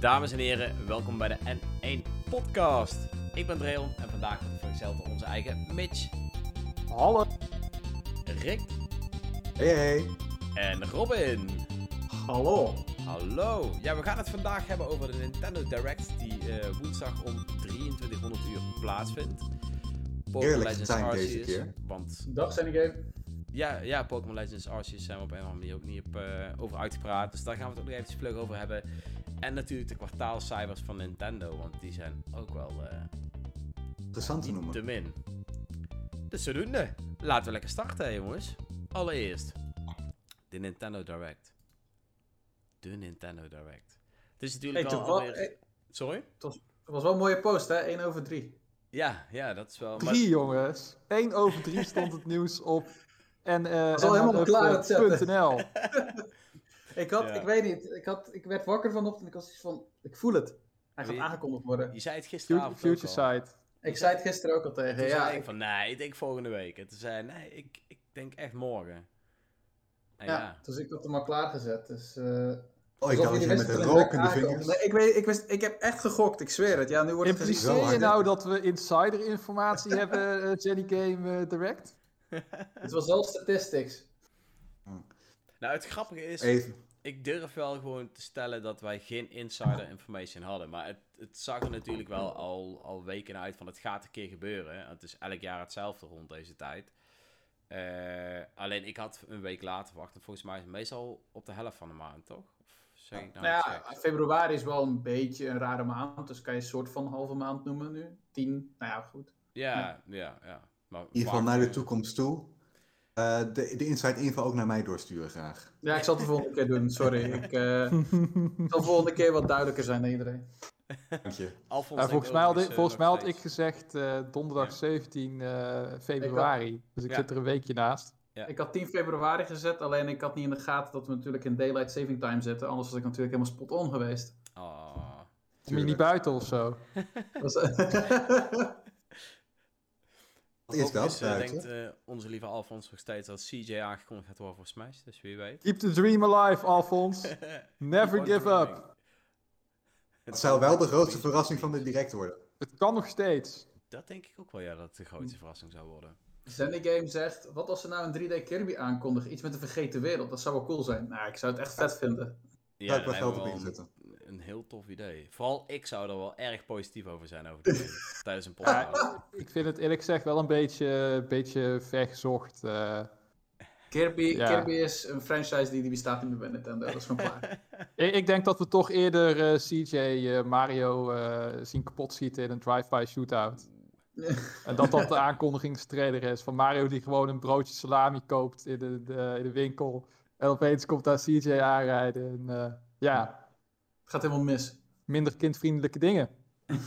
Dames en heren, welkom bij de N1 Podcast. Ik ben Dreon en vandaag wordt vergezeld door onze eigen Mitch, Hallo. Rick Hey, hey. en Robin. Hallo. Hallo. Ja, we gaan het vandaag hebben over de Nintendo Direct die eh, woensdag om 2300 uur plaatsvindt. Pokémon Heerlijk Legends getimed deze Arceus, keer. Want Dag Sandy Game. ja, ja, Pokémon Legends Arceus zijn we op een of andere manier ook niet op, eh, over uitgepraat. Dus daar gaan we het ook nog eventjes vlug over hebben. En natuurlijk de kwartaalcijfers van Nintendo, want die zijn ook wel eh, Interessant te niet noemen. te min. Dus zodoende. Laten we lekker starten, jongens. Allereerst, de Nintendo Direct. De Nintendo Direct. Het is natuurlijk Hey, wel toch wel- alweer... hey. Sorry? Het was wel een mooie post, hè? 1 over 3. Ja, ja, dat is wel... maar- Drie jongens. 1 over 3 stond het nieuws op. En, eh is al helemaal klaar. NL. Ik had, Ja. ik weet niet, ik, had, ik werd wakker vanochtend en ik was iets van, ik voel het. Hij gaat aangekondigd worden. Je zei het gisteravond future ook al. Site. Ik zei het gisteren ook al tegen. Toen Ja, zei ik ik, van, nee, ik denk volgende week. En toen zei hij, nee, ik, ik denk echt morgen. En ja, ja, dus ik had hem al klaargezet. Dus, eh, Oh, ik kan jullie het met een dat het rook in de aankomt. vingers. Nee, ik, weet, ik, wist, ik heb echt gegokt, ik zweer het. Ja, nu wordt het. Impliceer je nou dat we insider informatie hebben, eh, Jenny Game eh, Direct? Het was wel statistics. nou het grappige is, Even. Ik durf wel gewoon te stellen dat wij geen insider information hadden. Maar het, het zag er natuurlijk wel al, al weken uit van het gaat een keer gebeuren. Het is elk jaar hetzelfde rond deze tijd. Eh, alleen ik had een week later verwacht. En volgens mij is het meestal op de helft van de maand, toch? Of zeg ik nou Nou ja, februari is wel een beetje een rare maand. Dus kan je een soort van halve maand noemen nu. 10, nou ja, goed. Ja, ja, ja. Maar In ieder geval naar de toekomst toe. Eh, de, de inside info ook naar mij doorsturen graag. Ja, ik zal het de volgende keer doen, sorry. Ik eh, zal de volgende keer wat duidelijker zijn dan iedereen. Dank je. Alfons denkt volgens mij had, ik, eh, volgens mij had ik gezegd eh, donderdag Ja. 17 eh, februari. Dus ik Ja. zit er een weekje naast. Ja. Ik had 10 februari gezet, alleen ik had niet in de gaten dat we natuurlijk in Daylight Saving Time zitten. Anders was ik natuurlijk helemaal spot on geweest. Ah. Kom je niet buiten of zo? Eh, buiten? denkt eh, onze lieve Alfons nog steeds dat CJ aangekondigd gaat worden voor Smash. Dus wie weet. Keep the dream alive, Alfons. Never give dreaming. up. Het zou wel de grootste verrassing van de direct worden. Het kan nog steeds. Dat denk ik ook wel, ja, dat het de grootste verrassing zou worden. Zenny Game zegt, wat als ze nou een 3D Kirby aankondigen? Iets met een vergeten wereld, dat zou wel cool zijn. Nou, ik zou het echt vet vinden. Ja, Daar ik wel geld op inzetten. Een, heel tof idee. Vooral ik zou er wel erg positief over zijn over de game, tijdens een podcast. Ik vind het eerlijk gezegd wel een beetje, beetje vergezocht. eh. Kirby, Ja. Kirby is een franchise die, die bestaat niet meer bij Nintendo, dat is gewoon klaar. Ik, ik denk dat we toch eerder eh, CJ eh, Mario eh, zien kapot schieten in een drive-by shootout. En dat dat de aankondigingstrailer is van Mario die gewoon een broodje salami koopt in de, de- in de winkel. En opeens komt daar CJ aanrijden. En, eh, ja, gaat helemaal mis. minder kindvriendelijke dingen.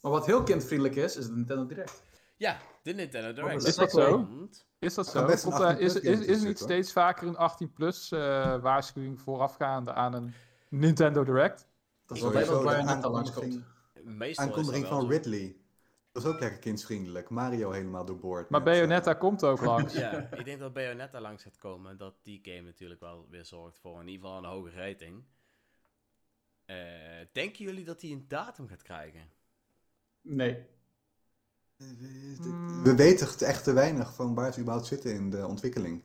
Maar wat heel kindvriendelijk is, is de Nintendo Direct. Ja, de Nintendo Direct. Is dat zo? Is dat zo? Komt, eh, 18 is, plus is, is er niet steeds vaker een 18-plus waarschuwing voorafgaande aan een Nintendo Direct? Dat is wel de waar Bayonetta langskomt. aankondiging, Meestal wel van. Ridley. Dat is ook lekker kindsvriendelijk. Mario helemaal doorboord. Maar met, eh, Bayonetta komt ook langs. Ja, ik denk dat Bayonetta langs gaat komen. Dat die game natuurlijk wel weer zorgt voor in ieder geval een hoge rating. Eh, denken jullie dat hij een datum gaat krijgen? Nee. We weten echt te weinig van waar ze überhaupt zitten in de ontwikkeling.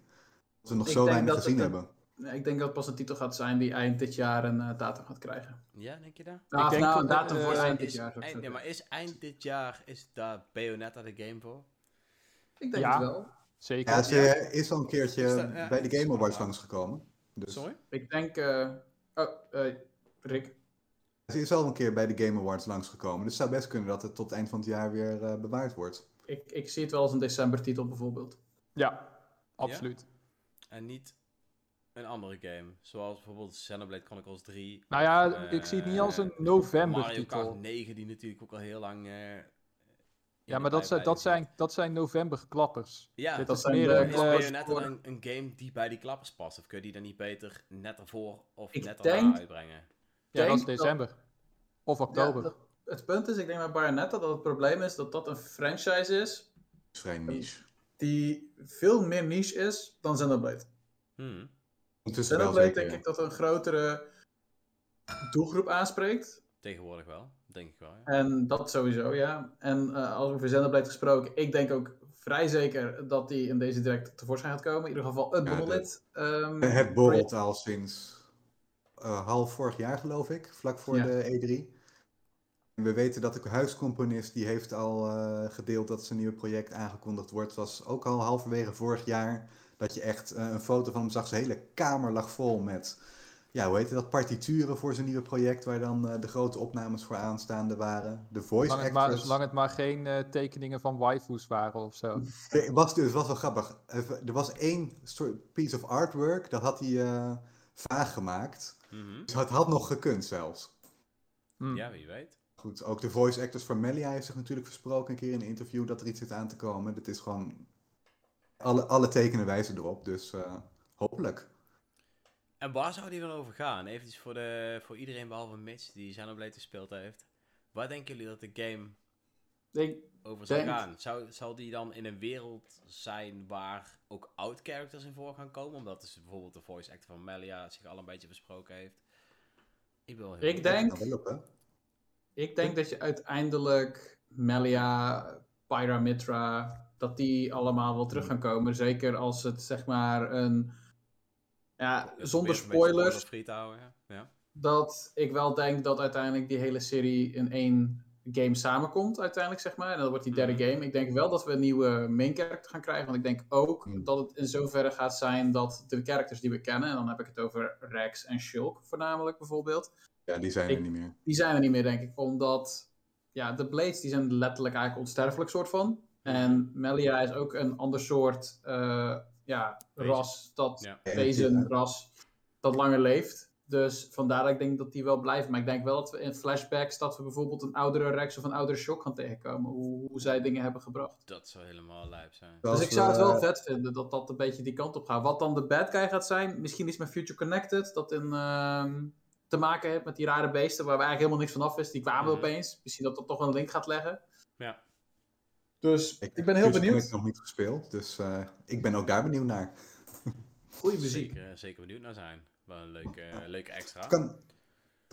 Dat we nog Ik zo weinig gezien het hebben. Nee, Ik denk dat het pas een titel gaat zijn die eind dit jaar een eh, datum gaat krijgen. Ja, denk je dat? Nou, of denk nou, een dat, datum eh, voor eind dit Is jaar. ik eind, maar is eind dit jaar is daar Bayonetta de game voor? Ik denk Ja. het wel. Zeker. Ja, ze is al een keertje Is dat- ja, bij de Game Awards langsgekomen. Dus Sorry? Ik denk... eh, Oh, eh, Rick. ze is al een keer bij de Game Awards langsgekomen. Dus het zou best kunnen dat het tot het eind van het jaar weer eh, bewaard wordt. Ik, ik zie het wel als een decembertitel bijvoorbeeld. Ja, absoluut. En niet een andere game. Zoals bijvoorbeeld Xenoblade Chronicles 3. Nou ja, Eh, ik zie het niet als een Mario november-titel. Kart 9, die natuurlijk ook al heel lang... eh, in Ja, maar dat zijn, dat zijn, dat zijn november-klappers. Ja, Dit dat is zijn meer de- een... is eh, Bayonetta voor- een, een game die bij die klappers past? Of kun je die dan niet beter net ervoor of Ik net erna denk- uitbrengen? Ja, dat is denk dat- december. Of Ja, oktober. dat- het punt is, ik denk bij Bayonetta dat het probleem is dat dat een franchise is Dat is vrij niche. die veel meer niche is dan Xenoblade. Hmm. Xenoblade zeker. denk ik dat een grotere doelgroep aanspreekt. Tegenwoordig wel, denk ik wel. Ja. En dat sowieso, ja. En eh, als over Xenoblade gesproken, ik denk ook vrij zeker dat die in deze direct tevoorschijn gaat komen. In ieder geval het Ja, ehm, Het borrelt al sinds eh, half vorig jaar, geloof ik, vlak voor Ja. de E3. En we weten dat de huiscomponist, die heeft al eh, gedeeld dat zijn nieuwe project aangekondigd wordt. Was ook al halverwege vorig jaar dat je echt eh, een foto van hem zag. Zijn hele kamer lag vol met, ja, hoe heet dat, partituren voor zijn nieuwe project, waar dan de grote opnames voor aanstaande waren. De voice Zolang het, maar, actors. zolang het maar geen tekeningen van waifus waren of zo. Het was dus was wel grappig. Er was één soort piece of artwork, dat had hij vaag gemaakt. Mhm. Dus het had nog gekund zelfs. Hm. Ja, wie weet. Goed, ook de voice actors van Melia heeft zich natuurlijk versproken een keer in een interview dat er iets zit aan te komen. Dat is gewoon... Alle, alle tekenen wijzen erop, dus eh, hopelijk. En waar zou die dan over gaan? Even voor, de, voor iedereen behalve Mitch die Xenoblade gespeeld heeft. Waar denken jullie dat de game ik, over zou Denk- gaan? Zou, zal die dan in een wereld zijn waar ook oud characters in voor gaan komen? Omdat dus bijvoorbeeld de voice actor van Melia zich al een beetje besproken heeft. Ik heel Ik denk- ik denk dat je uiteindelijk Melia, Pyramitra, dat die allemaal wel terug gaan komen. Zeker als het zeg maar een... Ja, zonder spoilers. houden, ja. ja. dat ik wel denk dat uiteindelijk die hele serie in één game samenkomt, uiteindelijk, zeg maar. En dat wordt die derde Mhm. game. Ik denk wel dat we een nieuwe main character gaan krijgen, want ik denk ook Mhm. dat het in zoverre gaat zijn dat de characters die we kennen, en dan heb ik het over Rex en Shulk voornamelijk bijvoorbeeld, Ja, die zijn er niet meer. die zijn er niet meer, denk ik, omdat ja, de Blades die zijn letterlijk eigenlijk onsterfelijk soort van. En Melia is ook een ander soort eh, ja, Wezen. ras, dat Ja. wezen, ras, dat langer leeft. Dus vandaar dat ik denk dat die wel blijft. Maar ik denk wel dat we in flashbacks, dat we bijvoorbeeld een oudere Rex of een oudere Shock gaan tegenkomen. Hoe, hoe zij dingen hebben gebracht. Dat zou helemaal lijp zijn. Dus ik zou het wel we- vet vinden dat dat een beetje die kant op gaat. Wat dan de bad guy gaat zijn, misschien iets met Future Connected. Dat in, ehm, te maken heeft met die rare beesten waar we eigenlijk helemaal niks van af wisten. Die kwamen Mhm. opeens. Misschien dat dat toch een link gaat leggen. Ja. Dus Ik, ik ben heel Future benieuwd. Connect nog niet gespeeld, dus eh, ik ben ook daar benieuwd naar. Goeie muziek. Zeker, eh, zeker benieuwd naar zijn. Wel een leuke, eh, leuke extra. Kan,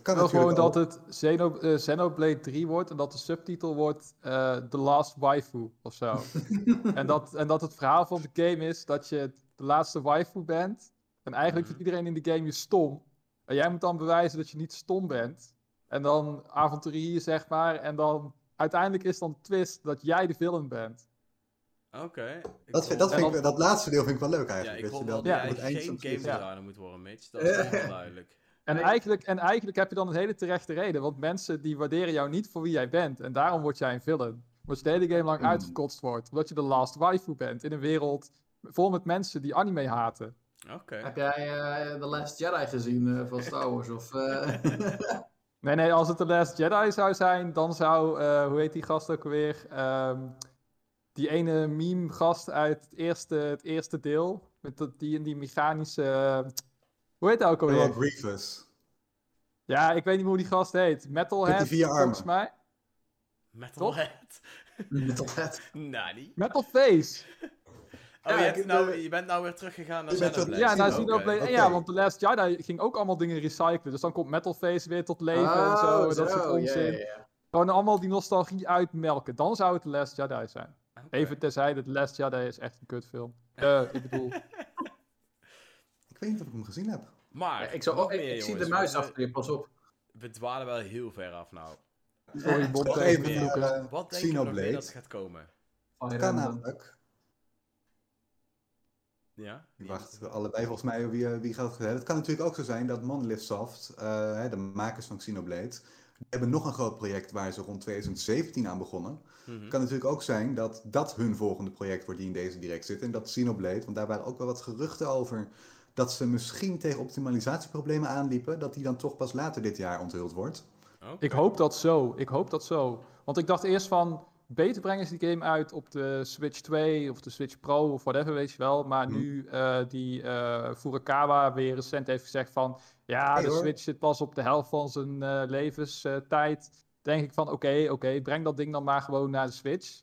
kan wil gewoon dat ook. het eh, Xenoblade 3 wordt en dat de subtitel wordt eh, The Last Waifu of zo. en, dat, en dat het verhaal van de game is dat je de laatste waifu bent. En eigenlijk Mhm. vindt iedereen in de game je stom. En jij moet dan bewijzen dat je niet stom bent. En dan avonturier, zeg maar. En dan uiteindelijk is dan de twist dat jij de villain bent. Oké. Dat, vind- dat, vind ik, dat laatste deel vind ik wel leuk Ja, eigenlijk. ik dat je wel Ja, het eind geen game ja. designer moet worden, Mitch. Dat is heel duidelijk. En eigenlijk, en eigenlijk heb je dan een hele terechte reden. Want mensen die waarderen jou niet voor wie jij bent. En daarom word jij een villain. Omdat je de hele game lang Hmm. uitgekotst wordt. Omdat je de last waifu bent. In een wereld vol met mensen die anime haten. Oké. Heb jij eh The Last Jedi gezien eh, van Star Wars? Of, eh, Nee, nee, als het de Last Jedi zou zijn, dan zou, eh, hoe heet die gast ook alweer? Ehm, die ene meme-gast uit het eerste, het eerste deel. Met dat, die, die mechanische. eh, hoe heet hij ook alweer? Oh, Grievous. Ja, ik weet niet meer hoe die gast heet. Metalhead, Met die vier volgens mij. Metalhead. Metalhead. Nani. Metalface. Oh, Ja, je, hebt nou, je bent nou weer teruggegaan naar Xenoblade. Ja, nou we ook- oké. ja, want de Last Jedi ging ook allemaal dingen recyclen. Dus dan komt Metalface weer tot leven en zo. Oh, en dat soort zo, onzin. Gewoon allemaal die nostalgie uitmelken. Dan zou het de Last Jedi zijn. Even terzijde, The Last Jedi is echt een kutfilm. Eh, ik bedoel... Ik weet niet of ik hem gezien heb. Maar, Ja, ik, zou, ook- ik, meer, ik zie de muis achter je, pas op. We dwalen wel heel ver af nou. Sorry, Bob. Even eh, Wat denk je nog meer Xenoblade. dat gaat komen? Fire Kan namelijk. Ja? Ik wacht allebei volgens mij wie, eh, wie gaat het hebben. Het kan natuurlijk ook zo zijn dat Monolith Soft, eh, hè, de makers van Xenoblade, die hebben nog een groot project waar ze rond 2017 aan begonnen. Het kan natuurlijk ook zijn dat dat hun volgende project wordt die in deze direct zit. En dat Xenoblade, want daar waren ook wel wat geruchten over, dat ze misschien tegen optimalisatieproblemen aanliepen, dat die dan toch pas later dit jaar onthuld wordt. Ik hoop dat zo. Ik hoop dat zo. Want ik dacht eerst van... Beter brengen ze die game uit op de Switch 2 of de Switch Pro of whatever, weet je wel. Maar Hm. nu eh, die eh, Furukawa weer recent heeft gezegd van... Ja, de hoor. Switch zit pas op de helft van zijn eh, levenstijd. denk ik van, oké, oké, breng dat ding dan maar gewoon naar de Switch.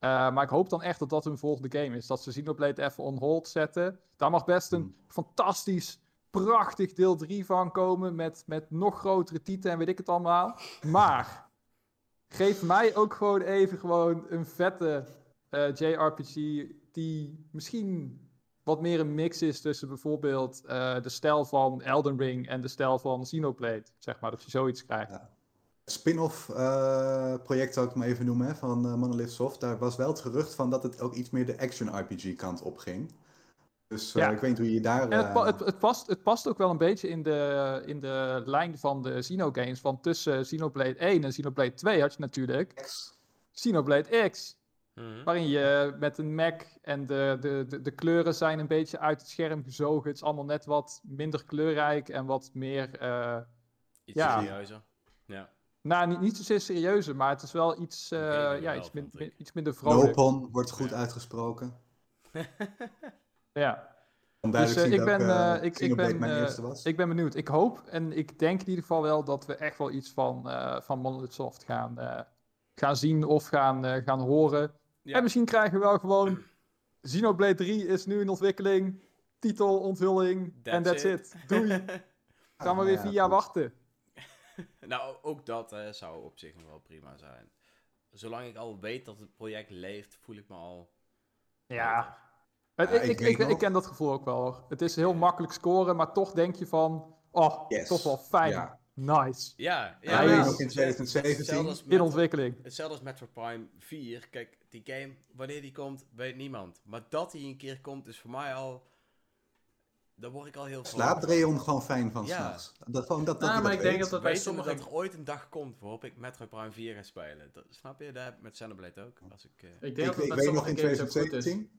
Maar ik hoop dan echt dat dat hun volgende game is. Dat ze Xenoblade even on hold zetten. Daar mag best een Hm. fantastisch prachtig deel 3 van komen met, met nog grotere titels en weet ik het allemaal. Maar geef mij ook gewoon even gewoon een vette eh, JRPG die misschien wat meer een mix is tussen bijvoorbeeld eh, de stijl van Elden Ring en de stijl van Xenoblade. Zeg maar, dat je zoiets krijgt. Ja. Spin-off eh, project zou ik maar even noemen hè, van Monolith Soft. Daar was wel het gerucht van dat het ook iets meer de action RPG kant op ging. Dus eh, Ja. ik weet niet hoe je daar... En het, pa- eh, het, het, past, het past ook wel een beetje in de, in de lijn van de Xenogames. Want tussen Xenoblade 1 en Xenoblade 2 had je natuurlijk X. Xenoblade X. Mhm. Waarin je met een Mac en de, de, de, de kleuren zijn een beetje uit het scherm gezogen. Het is allemaal net wat minder kleurrijk en wat meer... eh, Iets Ja. serieuzer. Ja. nou, niet, niet zozeer serieuzer, maar het is wel iets, eh, ja, wel, iets, min- min- iets minder vrolijk. Nopon wordt goed Ja. uitgesproken. Ja. Om Dus, eh, ik ben, eh, ik, ik ben, eh, ik ben benieuwd. Ik hoop en ik denk in ieder geval wel dat we echt wel iets van, eh van Monolith Soft gaan, eh, gaan zien of gaan, eh, gaan horen. Ja. En misschien krijgen we wel gewoon Xenoblade 3 is nu in ontwikkeling, titel, onthulling en That's that's it. it. Doei. Gaan we Ah, weer ja, vier jaar goed. wachten. nou, ook dat eh, zou op zich nog wel prima zijn. Zolang ik al weet dat het project leeft, voel ik me al. Ja. beter. Het- Ja, ik, ik ik, ken dat gevoel ook wel. hoor. Het is heel makkelijk scoren, maar toch denk je van, oh, Yes. toch wel fijn. Ja. Nice. Ja, Ja, ja, ja, in het- 2017. hetzelfde als In Metro- ontwikkeling. Hetzelfde als Metro Prime 4. Kijk, die game, wanneer die komt, weet niemand. Maar dat die een keer komt, is voor mij al. Daar word ik al heel Slaapt Reon gewoon fijn van Ja. s'nachts. Dat, gewoon dat, dat Nou, maar dat ik denk dat dat bij Weten sommige... dat er ooit een dag komt waarop ik Metro Prime 4 ga spelen. Dat, snap je? Dat heb ik met Xenoblade ook. Als ik, eh, Ik denk Ik, dat ik met weet nog sommige in games ook goed is. 2017.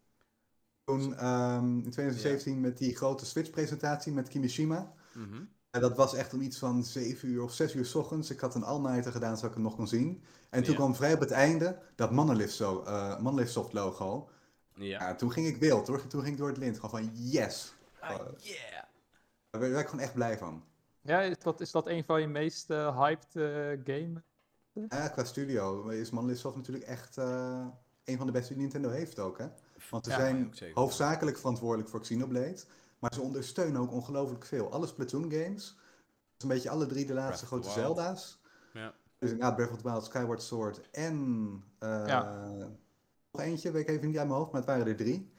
Toen ehm, in 2017 met die grote Switch-presentatie met Kimishima. mhm. En dat was echt om iets van 7 uur of 6 uur 's ochtends. Ik had een all-nighter gedaan zodat ik hem nog kon zien. En toen Ja. kwam vrij op het einde dat Monolith, zo, eh, Soft logo. Ja. Ja, toen ging ik wild hoor. Toen ging ik door het lint. Gewoon van yes. Ah, yeah. Daar werd ik gewoon echt blij van. Ja, is dat, is dat een van je meest eh, hyped eh, game? Ja, qua studio is Monolith Soft natuurlijk echt eh, een van de beste die Nintendo heeft ook. Hè? Want ze Ja, zijn hoofdzakelijk verantwoordelijk voor Xenoblade. Maar ze ondersteunen ook ongelooflijk veel. Alle Splatoon games. Dus een beetje alle drie de laatste Breath grote. Zelda's. Ja. Dus inderdaad Breath of the Wild, Skyward Sword en... eh, Ja. Nog eentje, weet ik even niet uit mijn hoofd, maar het waren er drie.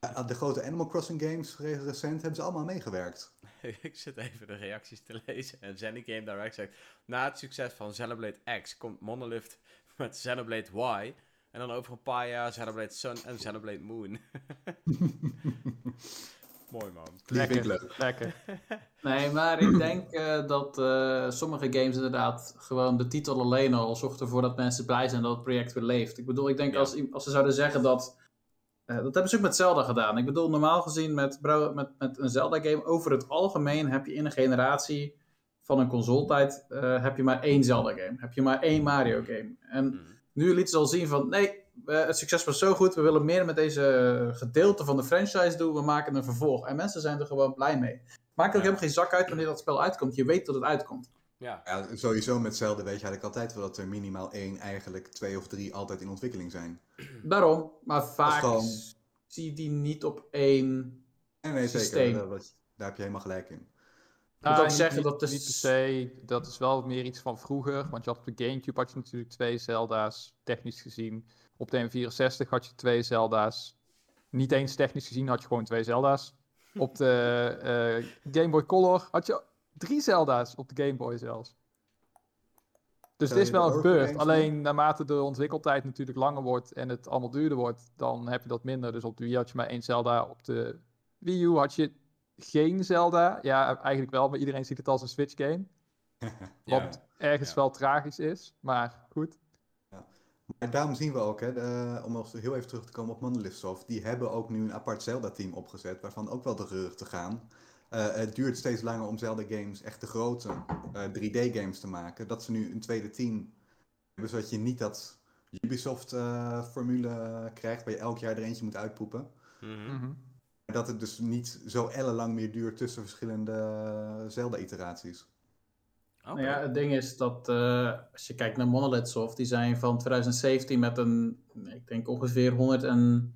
Eh, de grote Animal Crossing games, re- recent, hebben ze allemaal meegewerkt. ik zit even de reacties te lezen. En Zenny Game Direct zegt... Na het succes van Xenoblade X komt Monolith met Xenoblade Y. En dan over een paar jaar Xenoblade Sun en Xenoblade Moon. Mooi man. Die vind ik Lekker, leuk. lekker. Nee, maar ik denk eh, dat eh, sommige games inderdaad gewoon de titel alleen al zorgt ervoor dat mensen blij zijn dat het project weer leeft. Ik bedoel, ik denk Ja. als, als ze zouden zeggen dat. eh, dat hebben ze ook met Zelda gedaan. Ik bedoel, normaal gezien met, bro- met, met een Zelda-game, over het algemeen heb je in een generatie van een consoletijd, eh heb je maar één Zelda-game. Heb je maar één Mario-game. En Mhm. Nu lieten ze al zien van, nee, het succes was zo goed, we willen meer met deze gedeelte van de franchise doen, we maken een vervolg. En mensen zijn er gewoon blij mee. Maakt ook Ja. helemaal geen zak uit wanneer dat spel uitkomt. Je weet dat het uitkomt. Ja. Ja, sowieso met Zelda weet je eigenlijk altijd wel dat er minimaal één, eigenlijk twee of drie altijd in ontwikkeling zijn. Daarom, maar vaak gewoon- zie je die niet op één. En nee, Systeem. zeker, daar heb je helemaal gelijk in. Ah, niet- zeggen niet, dat de niet per s- se. Dat is wel meer iets van vroeger. Want je had op de Gamecube had je natuurlijk twee Zelda's, technisch gezien. Op de N64 had je twee Zelda's. Niet eens technisch gezien had je gewoon twee Zelda's. Op de eh, Game Boy Color had je drie Zelda's op de Game Boy zelfs. Dus Stel het is wel gebeurd. Alleen naarmate de ontwikkeltijd natuurlijk langer wordt en het allemaal duurder wordt, dan heb je dat minder. Dus op de Wii had je maar één Zelda. Op de Wii U had je geen Zelda. Ja, eigenlijk wel, maar iedereen ziet het als een Switch game. Wat ergens Ja. wel tragisch is, maar goed. Maar daarom zien we ook, hè, de- om nog heel even terug te komen op Monolith Soft, die hebben ook nu een apart Zelda-team opgezet, waarvan ook wel de geruchten gaan. Eh, het duurt steeds langer om Zelda-games, echt de grote eh, 3D-games te maken, dat ze nu een tweede team hebben, zodat je niet dat Ubisoft-formule krijgt, waar je elk jaar er eentje moet uitpoepen. Mhm. Maar dat het dus niet zo ellenlang meer duurt tussen verschillende Zelda-iteraties. Oké. Nou ja, het ding is dat eh, als je kijkt naar Monolith Soft, die zijn van 2017 met een, ik denk ongeveer 100 en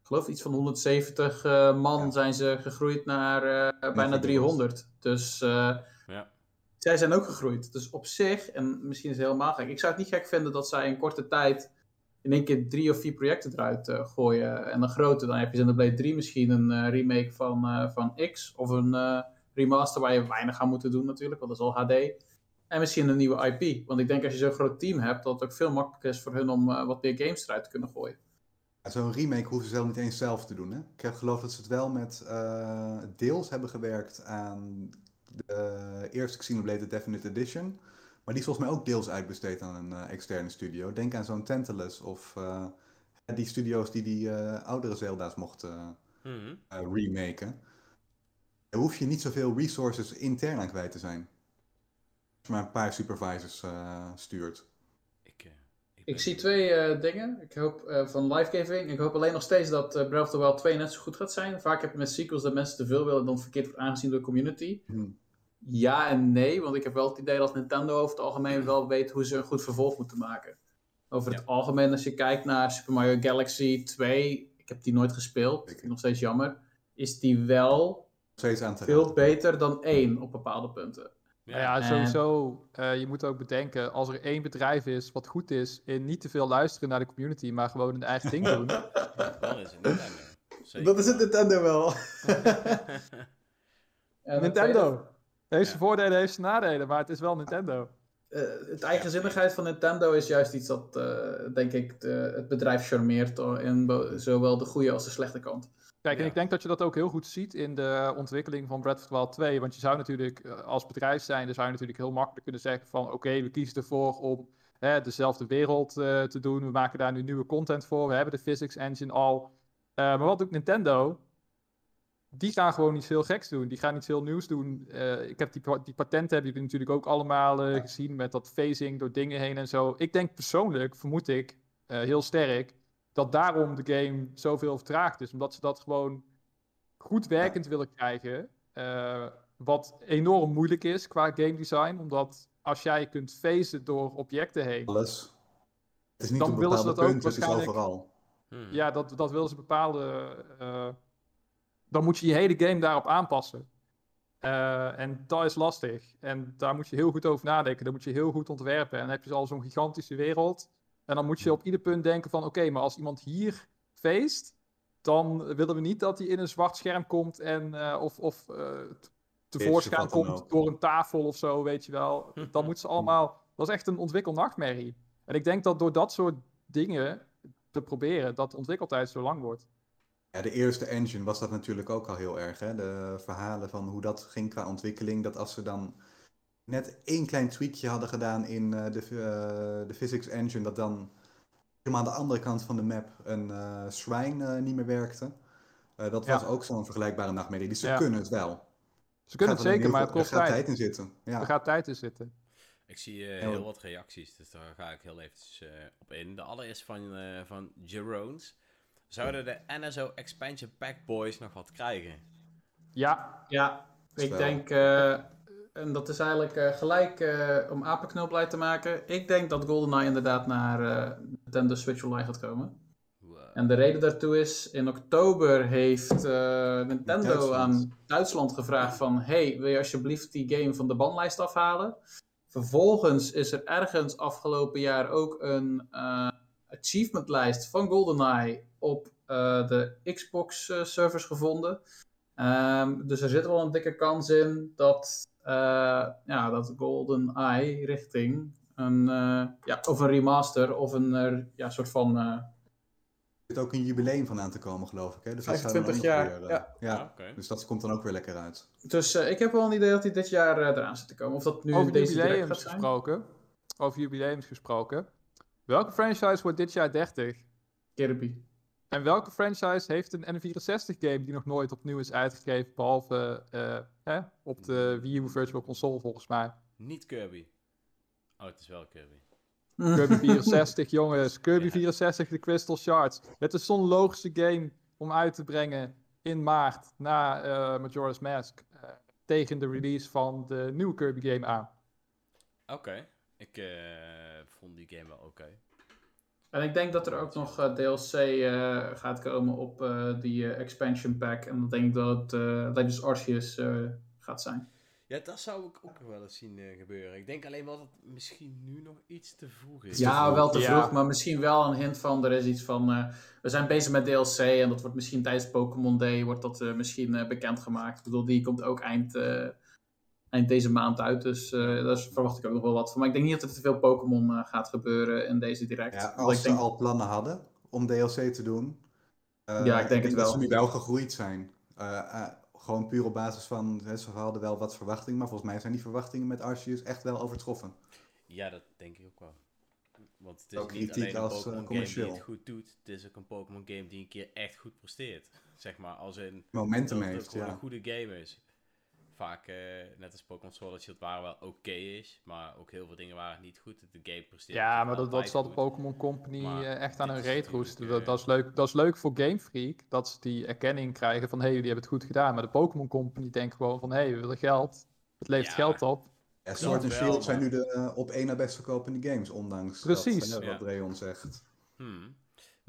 ik geloof iets van 170 eh, man zijn ze gegroeid naar eh, bijna 300. Dus eh, Ja. zij zijn ook gegroeid. Dus op zich, en misschien is het helemaal gek, ik zou het niet gek vinden dat zij in korte tijd in één keer drie of vier projecten eruit eh, gooien. En een grote, dan heb je Xenoblade 3 misschien een eh, remake van, eh, van X. Of een remaster waar je weinig aan moet doen natuurlijk, want dat is al HD. En misschien een nieuwe IP. Want ik denk als je zo'n groot team hebt, dat het ook veel makkelijker is voor hun om wat meer games eruit te kunnen gooien. Zo'n remake hoeven ze zelf niet eens zelf te doen. Hè? Ik heb geloof dat ze het wel met deels hebben gewerkt aan de eerste Xenoblade Definite Edition. Maar die is volgens mij ook deels uitbesteed aan een eh, externe studio. Denk aan zo'n Tantalus of eh, die studio's die die eh, oudere Zelda's mochten Mhm. eh, remaken. Daar hoef je niet zoveel resources intern aan kwijt te zijn. Als je maar een paar supervisors eh, stuurt. Ik, eh, zie twee eh, dingen. Ik hoop eh, van live gaming. Ik hoop alleen nog steeds dat Breath of the Wild 2 net zo goed gaat zijn. Vaak heb je met sequels dat mensen te veel willen dan verkeerd wordt aangezien door de community. Hmm. Ja en nee, want ik heb wel het idee dat Nintendo over het algemeen wel weet hoe ze een goed vervolg moeten maken. Over het algemeen, als je kijkt naar Super Mario Galaxy 2, ik heb die nooit gespeeld, vind ik nog steeds jammer, is die wel Steeds aan te veel beter dan 1 op bepaalde punten. Nou ja, En- sowieso. eh, je moet ook bedenken, als er één bedrijf is wat goed is in niet te veel luisteren naar de community, maar gewoon hun eigen ding doen. Dan is het Nintendo. Zeker. Dat is het Nintendo wel. Nintendo. Heeft zijn voordelen, heeft zijn nadelen, maar het is wel Nintendo. eh, het eigenzinnigheid van Nintendo is juist iets dat, eh, denk ik, de- het bedrijf charmeert in zowel de goede als de slechte kant. Kijk, en Ja. ik denk dat je dat ook heel goed ziet in de ontwikkeling van Breath of the Wild 2. Want je zou natuurlijk, eh, als bedrijf zijn, dan zou je natuurlijk heel makkelijk kunnen zeggen van... Oké, we kiezen ervoor om hè, dezelfde wereld eh, te doen. We maken daar nu nieuwe content voor. We hebben de physics engine al. Eh, maar wat doet Nintendo? Die gaan gewoon iets heel geks doen. Die gaan iets heel nieuws doen. Eh, ik heb die, die patenten hebben jullie natuurlijk ook allemaal eh, gezien met dat phasing door dingen heen en zo. Ik denk persoonlijk, vermoed ik, eh, heel sterk, dat daarom de game zoveel vertraagd is. Omdat ze dat gewoon goed werkend willen krijgen. eh, wat enorm moeilijk is qua game design. Omdat als jij kunt phasen door objecten heen. Alles. Het is niet Dan willen ze dat ook het is waarschijnlijk- overal. Mhm. Ja, dat, dat willen ze bepaalde. Dan moet je je hele game daarop aanpassen. Eh, en dat is lastig. En daar moet je heel goed over nadenken. Dan moet je heel goed ontwerpen. En dan heb je al zo'n gigantische wereld. En dan moet je op ieder punt denken van... Oké, maar als iemand hier feest... dan willen we niet dat hij in een zwart scherm komt... en eh, of, of eh, t- tevoorschijn komt door een tafel of zo, weet je wel. Dan moeten ze allemaal... Dat is echt een ontwikkelnachtmerrie. En ik denk dat door dat soort dingen te proberen... dat de ontwikkeltijd zo lang wordt. Ja, de eerste engine was dat natuurlijk ook al heel erg. Hè? De verhalen van hoe dat ging qua ontwikkeling. Dat als ze dan net één klein tweakje hadden gedaan in eh, de, eh, de physics engine, dat dan helemaal aan de andere kant van de map een eh shrine eh, niet meer werkte. Eh, dat Ja. was ook zo'n vergelijkbare nachtmerrie. Dus ze Ja. kunnen het wel. Ze kunnen het Gaat er zeker, maar het kost Er gaat tijd. tijd in zitten. Ja. Er gaat tijd in zitten. Ik zie eh, heel wat reacties, dus daar ga ik heel eventjes eh, op in. De allereerste van, eh van Jeroens. Zouden de NSO Expansion Pack Boys nog wat krijgen? Ja, Ja, ik denk, eh, en dat is eigenlijk eh, gelijk eh, om apenknul blij te maken. Ik denk dat GoldenEye inderdaad naar eh, Nintendo Switch Online gaat komen. Wow. En de reden daartoe is, in oktober heeft eh, Nintendo Duitsland. aan Duitsland gevraagd van... Hey, wil je alsjeblieft die game van de banlijst afhalen? Vervolgens is er ergens afgelopen jaar ook een eh achievementlijst van GoldenEye op eh, de Xbox eh, servers gevonden. Ehm, dus er zit wel een dikke kans in dat, eh ja, dat GoldenEye richting een, eh, ja, of een remaster of een ja, soort van... zit ook een jubileum van aan te komen, geloof ik. Hè? Dus dat zou dan 25 ook jaar, nog weer, ja. ja. Ah. Dus dat komt dan ook weer lekker uit. Dus eh, ik heb wel een idee dat hij dit jaar eh, eraan zit te komen. Of dat nu over deze jubileums gaat zijn. gesproken. Over jubileums gesproken. Welke franchise wordt dit jaar 30? Kirby. En welke franchise heeft een N64-game die nog nooit opnieuw is uitgegeven, behalve eh, hè, op de Wii U Virtual Console volgens mij? Niet Kirby. Oh, het is wel Kirby. Kirby 64, jongens. Kirby Ja. 64, de Crystal Shards. Het is zo'n logische game om uit te brengen in maart na eh, Majora's Mask. eh, tegen de release van de nieuwe Kirby game aan. Oké. Ik eh, vond die game wel oké. En ik denk dat er ook nog eh, DLC eh, gaat komen op eh, die expansion pack. En dan denk ik dat het Legends Arceus eh, gaat zijn. Ja, dat zou ik ook wel eens zien gebeuren. Ik denk alleen wel dat het misschien nu nog iets te vroeg is. Ja, vroeg. wel te Ja. vroeg, maar misschien wel een hint van er is iets van. eh, we zijn bezig met DLC en dat wordt misschien tijdens Pokémon Day wordt dat eh, misschien eh, bekendgemaakt. Ik bedoel, die komt ook eind, eh, eind deze maand uit, dus eh, daar verwacht ik ook nog wel wat van. Maar ik denk niet dat er te veel Pokémon eh, gaat gebeuren in deze direct. Ja, Want als ik ze denk, al plannen hadden om DLC te doen. eh, Ja, ik denk het dat wel. ze nu wel gegroeid zijn. Eh, eh, gewoon puur op basis van, hè, ze hadden wel wat verwachtingen, maar volgens mij zijn die verwachtingen met Arceus echt wel overtroffen. Ja, dat denk ik ook wel. Want het is Ook niet kritiek alleen een als, Pokémon game die het goed doet. Het is ook een Pokémon game die een keer echt goed presteert. Zeg maar, als in... Momentum dat heeft, ja. een goede game is. Vaak, eh, net als Pokémon Sword and Shield, waren wel oké is. Maar ook heel veel dingen waren niet goed. De game presteert Ja, maar dat, dat zal de. Pokémon Company Maar eh, echt aan hun is reet roesten. Dat, dat, is leuk, dat is leuk voor Game Freak, dat ze die erkenning krijgen van hé, hey, jullie hebben het goed gedaan. Maar de Pokémon Company denkt gewoon van hé, hey, we willen geld. Het levert Ja. geld op. Ja, Sword and wel, Shield zijn nu de eh, op één na best verkopende games, ondanks Precies. dat, wat Ja. Rayon zegt. Hmm.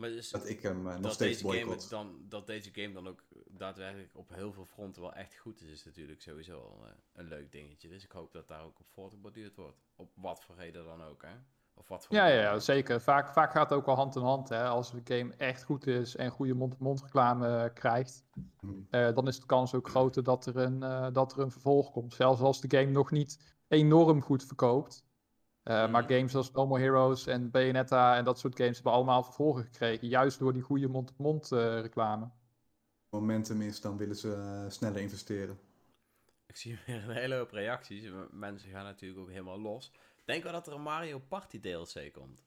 Maar dus, Dat ik hem eh, nog dat, steeds deze game dan, dat deze game dan ook daadwerkelijk op heel veel fronten wel echt goed is, is natuurlijk sowieso al eh, een leuk dingetje. Dus ik hoop dat daar ook op voortgeborduurd wordt. Op wat voor reden dan ook, hè? Of wat voor Ja, ja, ja, zeker. Vaak, vaak gaat het ook wel hand in hand. Hè. Als de game echt goed is en goede mond-to-mond reclame eh, krijgt, Hmm. eh, dan is de kans ook groter dat er, een, eh, dat er een vervolg komt. Zelfs als de game nog niet enorm goed verkoopt. Eh, Maar games als No More Heroes en Bayonetta en dat soort games hebben allemaal vervolgen gekregen. Juist door die goede mond-to-mond eh, reclame. Momentum is, dan willen ze eh, sneller investeren. Ik zie weer een hele hoop reacties. Mensen gaan natuurlijk ook helemaal los. Denk wel dat er een Mario Party DLC komt.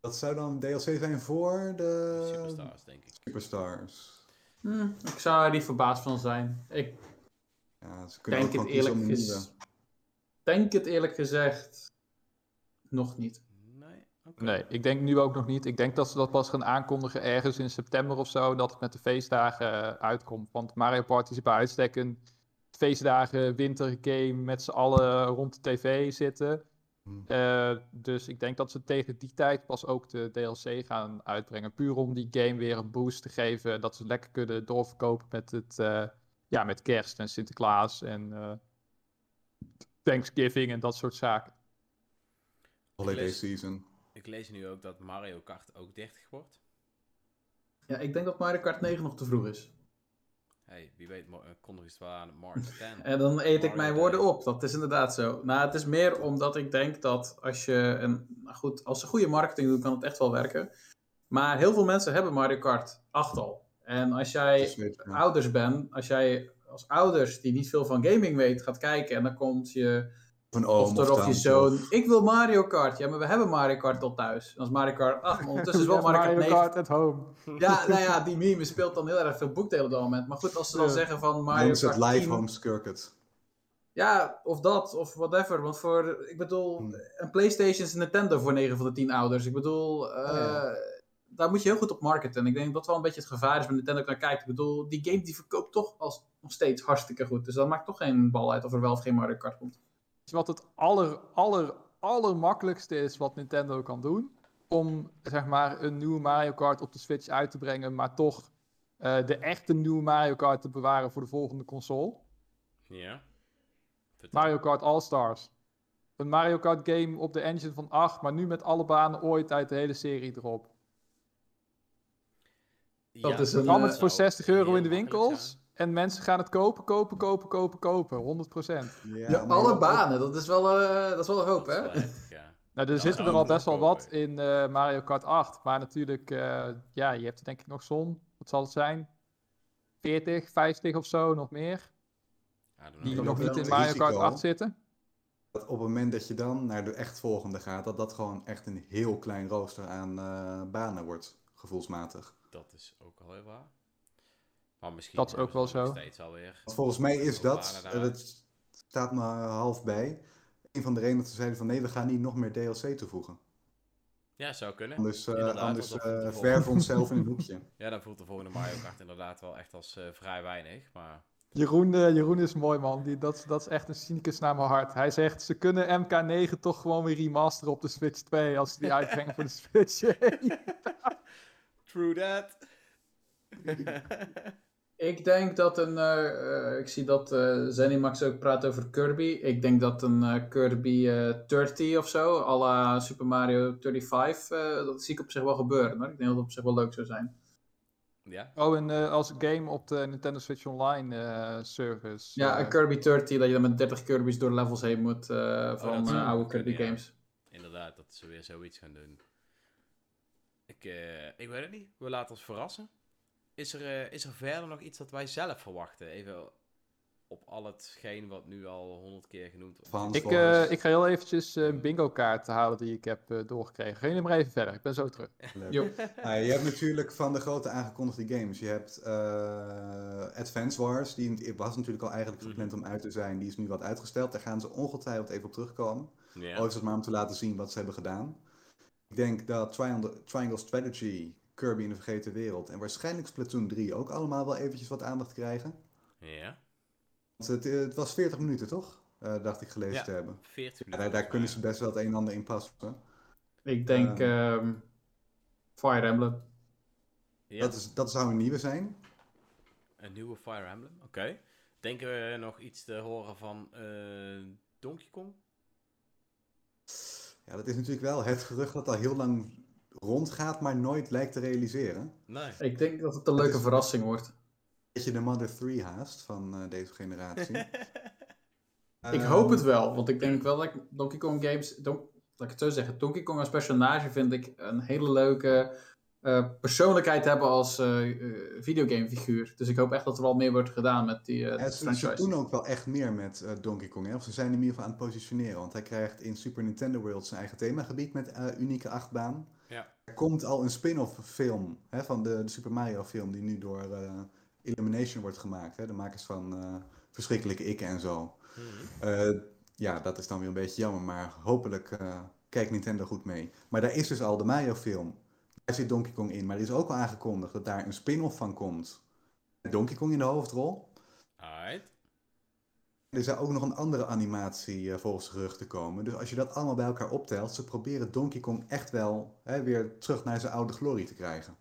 Dat zou dan DLC zijn voor de Superstars, denk ik. Superstars. Hm, ik zou er niet verbaasd van zijn. Ik Ja, ze kunnen denk ook het, eerlijk gez- denk het eerlijk gezegd nog niet. Nee? Oké. Nee, ik denk nu ook nog niet. Ik denk dat ze dat pas gaan aankondigen ergens in september of zo, dat het met de feestdagen eh, uitkomt. Want Mario Party is bij uitstek een feestdagen wintergame met z'n allen rond de tv zitten. Hmm. Eh, dus ik denk dat ze tegen die tijd pas ook de DLC gaan uitbrengen. Puur om die game weer een boost te geven. Dat ze lekker kunnen doorverkopen met, het, eh, ja, met kerst en Sinterklaas en eh, Thanksgiving en dat soort zaken. Holiday lees- season. Ik lees nu ook dat Mario Kart ook 30 wordt. Ja, ik denk dat Mario Kart 9 nog te vroeg is. Hey, wie weet eh, ze het wel aan March 10. En dan eet ik mijn woorden op. Dat is inderdaad zo. Nou, het is meer omdat ik denk dat als je een. Nou goed, als ze goede marketing doen, kan het echt wel werken. Maar heel veel mensen hebben Mario Kart 8 al. En als jij ouders bent, als jij als ouders die niet veel van gaming weet gaat kijken en dan komt je Of een oom dochter of je tante zoon. of- Ik wil Mario Kart. Ja, maar we hebben Mario Kart al thuis. Dat is Mario Kart 8, maar ondertussen is wel Mario Kart 9. Kart at home. Ja, nou ja, die meme speelt dan heel erg veel boekdelen op dat moment. Maar goed, als ze dan Ja. zeggen van Dan Mario is het Kart live 10, home circuit. Ja, of dat, of whatever. Want voor, ik bedoel, Hmm. een PlayStation is een Nintendo voor 9 van de 10 ouders. Ik bedoel, eh, Oh, ja. Daar moet je heel goed op marketen. En ik denk dat dat wel een beetje het gevaar is waar Nintendo naar kijkt. Ik bedoel, die game die verkoopt toch als, nog steeds hartstikke goed. Dus dat maakt toch geen bal uit of er wel of geen Mario Kart komt. Je wat het aller, aller, allermakkelijkste is wat Nintendo kan doen? Om zeg maar een nieuwe Mario Kart op de Switch uit te brengen, maar toch eh, de echte nieuwe Mario Kart te bewaren voor de volgende console. Ja. Mario Kart All-Stars. Een Mario Kart game op de engine van 8, maar nu met alle banen ooit uit de hele serie erop. Ja, dat is een, eh, het voor zou 60 euro in de winkels. En mensen gaan het kopen, kopen, kopen, kopen, kopen. 100%. Ja, Ja, alle banen, dat is wel, eh, dat is wel een hoop, hè? ja. Nou, er Ja, zitten er al best wel wat in eh, Mario Kart 8. Maar natuurlijk, eh, ja, je hebt er denk ik nog zo'n, wat zal het zijn? 40, 50 of zo, nog meer. Know. Die nog niet in Mario Kart risico. 8 zitten. dat op het moment dat je dan naar de echt volgende gaat, dat dat gewoon echt een heel klein rooster aan eh, banen wordt, gevoelsmatig. Dat is ook al heel waar. Maar misschien Dat is ook wel zo. steeds alweer. Want volgens mij is dat, banen eh, dat staat me half bij, een van de redenen dat ze zeiden van nee, we gaan niet nog meer DLC toevoegen. Ja, zou kunnen. Anders, eh, anders eh, verven we onszelf in een hoekje. Ja, dan voelt de volgende Mario Kart inderdaad wel echt als eh, vrij weinig. Maar Jeroen, eh, Jeroen is mooi, man. Die, dat, dat is echt een cynicus naar mijn hart. Hij zegt, ze kunnen MK9 toch gewoon weer remasteren op de Switch 2 als ze die uitbrengen voor de Switch 1. True that. Ik denk dat een. eh, eh, ik zie dat eh Zenimax ook praat over Kirby. Ik denk dat een eh, Kirby eh 30 of zo, à la Super Mario 35, eh, dat zie ik op zich wel gebeuren. Hoor. Ik denk dat het op zich wel leuk zou zijn. ja. Oh, en eh, als game op de Nintendo Switch Online eh, service. Ja, een Kirby 30, dat je dan met 30 Kirby's door levels heen moet eh, van eh, oude Kirby ja. games. Inderdaad, dat ze weer zoiets gaan doen. Ik, eh, ik weet het niet. We laten ons verrassen. Is er, eh, is er verder nog iets dat wij zelf verwachten? Even op al hetgeen wat nu al honderd keer genoemd wordt. Van ik, eh, ik ga heel eventjes eh, een bingo kaart halen die ik heb eh, doorgekregen. Gaan jullie maar even verder, ik ben zo terug. Leuk. Jo. Ah, je hebt natuurlijk van de grote aangekondigde games. Je hebt eh, Advance Wars, die het- was natuurlijk al eigenlijk Mhm. gepland om uit te zijn. Die is nu wat uitgesteld. Daar gaan ze ongetwijfeld even op terugkomen. Al is het maar om te laten zien wat ze hebben gedaan. Ik denk dat Triangle, Triangle Strategy, Kirby in de Vergeten Wereld en waarschijnlijk Splatoon 3 ook allemaal wel eventjes wat aandacht krijgen. ja. Want het, het was 40 minuten toch? Eh, dacht ik gelezen Ja. te hebben. 40 Ja, minuten. daar, daar kunnen ze best wel het een en ander in passen. Ik denk ehm, Fire Emblem. Ja. Dat, is, dat zou een nieuwe zijn. Een nieuwe Fire Emblem, oké. Denken we nog iets te horen van eh, Donkey Kong? Ja, dat is natuurlijk wel het gerucht dat al heel lang rondgaat, maar nooit lijkt te realiseren. Nee. Ik denk dat het een leuke is- verrassing wordt. Beetje de Mother 3 haast van eh, deze generatie. Ik hoop het wel, want ik denk wel dat ik Donkey Kong games, don, laat ik het zo zeggen, Donkey Kong als personage vind ik een hele leuke eh, persoonlijkheid hebben als eh eh, videogamefiguur. Dus ik hoop echt dat er wel meer wordt gedaan met die eh, Ja, ze, ze doen ook wel echt meer met eh, Donkey Kong. Hè? Of ze zijn hem in ieder geval aan het positioneren. Want hij krijgt in Super Nintendo World zijn eigen themagebied met eh, unieke achtbaan. Ja. Er komt al een spin-off film hè, van de, de Super Mario film die nu door eh, Illumination wordt gemaakt. Hè? De makers van eh, Verschrikkelijke Ikke en zo. Mhm. Eh, ja, dat is dan weer een beetje jammer, maar hopelijk eh, kijkt Nintendo goed mee. Maar daar is dus al de Mario-film. Daar zit Donkey Kong in, maar er is ook al aangekondigd dat daar een spin-off van komt. Met Donkey Kong in de hoofdrol. Alright. Er zou ook nog een andere animatie eh, volgens geruchten komen. Dus als je dat allemaal bij elkaar optelt, ze proberen Donkey Kong echt wel hè, weer terug naar zijn oude glorie te krijgen.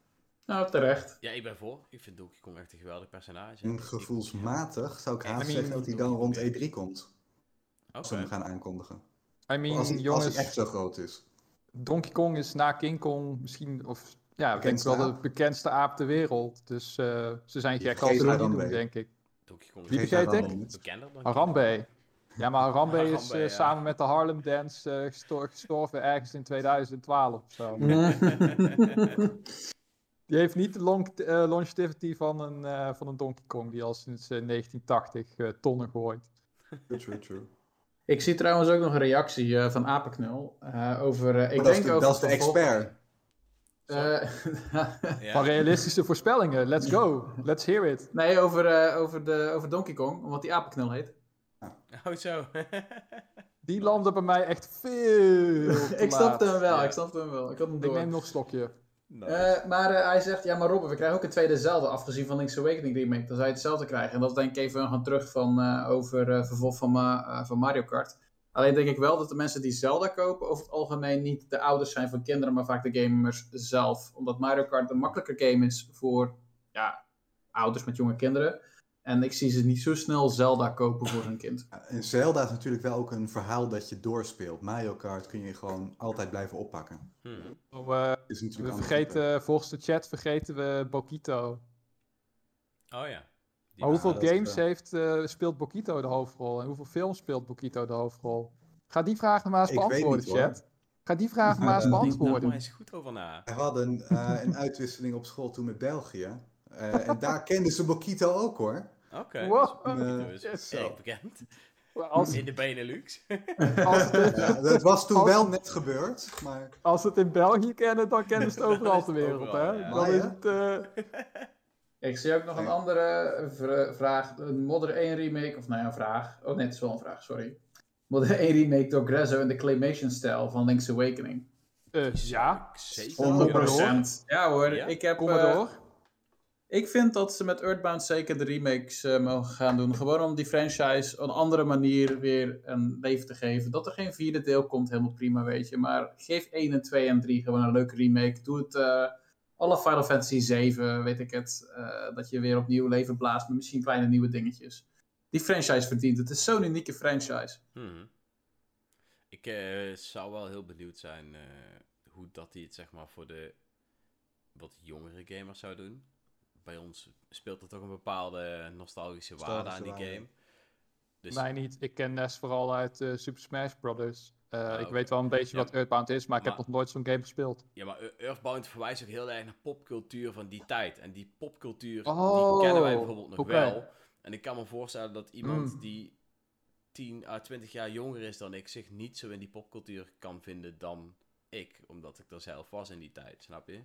Nou, terecht. Ja, ik ben voor. Ik vind Donkey Kong echt een geweldig personage. En gevoelsmatig zou ik I haast mean, zeggen dat hij dan rond E3 komt. Als ze Oké. hem gaan aankondigen. I Als mean, hij, als hij echt zo groot is. Donkey Kong is na King Kong misschien, of ja, ik denk wel de bekendste aap ter wereld. Dus eh, ze zijn gek als ze doen, denk ik. Donkey Kong Wie vergeet ik? niet. bekender dan Harambe. Ja, maar Harambe is eh, ja. samen met de Harlem Dance eh, gesto- gestorven ergens in 2012 of zo. Die heeft niet de long longevity van een, eh, van een Donkey Kong, die al sinds eh, 1980 eh, tonnen gooit. True, true, true. Ik zie trouwens ook nog een reactie eh, van Apenknul eh, over. eh, ik dat, denk is de, over dat is de expert. Eh, Ja. Van realistische voorspellingen, let's go, let's hear it. nee, over, eh, over, de, over Donkey Kong, omdat die Apenknul heet. Oh, zo. Die landde bij mij echt veel te ik snapte hem wel, Ja. ik snapte hem wel. Ik had hem Ik door. neem nog een slokje. Nice. Eh, maar eh, hij zegt, ja maar Robin, we krijgen ook een tweede Zelda, afgezien van Link's Awakening remake. Dan zou je hetzelfde krijgen. En dat denk ik even gaan terug van, eh, over vervolg van, van Mario Kart. Alleen denk ik wel dat de mensen die Zelda kopen over het algemeen niet de ouders zijn van kinderen, maar vaak de gamers zelf. Omdat Mario Kart een makkelijker game is voor ja, ouders met jonge kinderen. En ik zie ze niet zo snel Zelda kopen voor hun kind. En Zelda is natuurlijk wel ook een verhaal dat je doorspeelt. Mario Kart kun je gewoon altijd blijven oppakken. Hmm. Oh, eh, Is we vergeten, volgens de chat vergeten we Bokito. Oh ja. Die Maar hoeveel is, games eh, heeft, eh, speelt Bokito de hoofdrol? En hoeveel films speelt Bokito de hoofdrol? Ga die vraag maar eens beantwoorden, chat. Ga die vraag maar eens Daar beantwoorden. maar eens goed over na. We hadden eh, een uitwisseling op school toen met België. Eh, en daar kenden ze Bokito ook hoor. Oké. Wow. dat is yes. erg bekend. Als, In de Benelux. als, het, Ja, dat was toen Als- wel net gebeurd, maar als ze het in België kennen, dan kennen ze het overal ter wereld. overal, hè? ja. Dan is het, eh, Ik zie ook nog een andere vra- vraag. Een Modder 1 remake, of nou ja, een vraag. Oh nee, het is wel een vraag, sorry. Modder 1 remake door Grezzo in de claymation-stijl van Link's Awakening. eh, ja, Zeker. 100%. Commodore. Ja hoor, Ja? ik heb... kom maar eh, door. Ik vind dat ze met Earthbound zeker de remakes eh, mogen gaan doen. Gewoon om die franchise een andere manier weer een leven te geven. Dat er geen vierde deel komt, helemaal prima, weet je. Maar geef 1 en 2 en 3 gewoon een leuke remake. Doe het eh, alle Final Fantasy 7, weet ik het. eh, dat je weer opnieuw leven blaast met misschien kleine nieuwe dingetjes. Die franchise verdient. Het is zo'n unieke franchise. Mhm. Ik zou wel heel benieuwd zijn hoe dat hij het zeg maar voor de wat jongere gamers zou doen. Bij ons speelt er toch een bepaalde nostalgische waarde aan die game. Dus Mij niet. Ik ken Ness vooral uit eh, Super Smash Brothers. Eh, Ah, ik weet wel een beetje Ja. wat Earthbound is, maar ik heb nog nooit zo'n game gespeeld. ja, maar Ear- Earthbound verwijst ook heel erg naar popcultuur van die tijd. En die popcultuur, Oh, die kennen wij bijvoorbeeld nog wel. En ik kan me voorstellen dat iemand Mm. die 10 à 20 jaar jonger is dan ik zich niet zo in die popcultuur kan vinden dan ik. Omdat ik er zelf was in die tijd, snap je?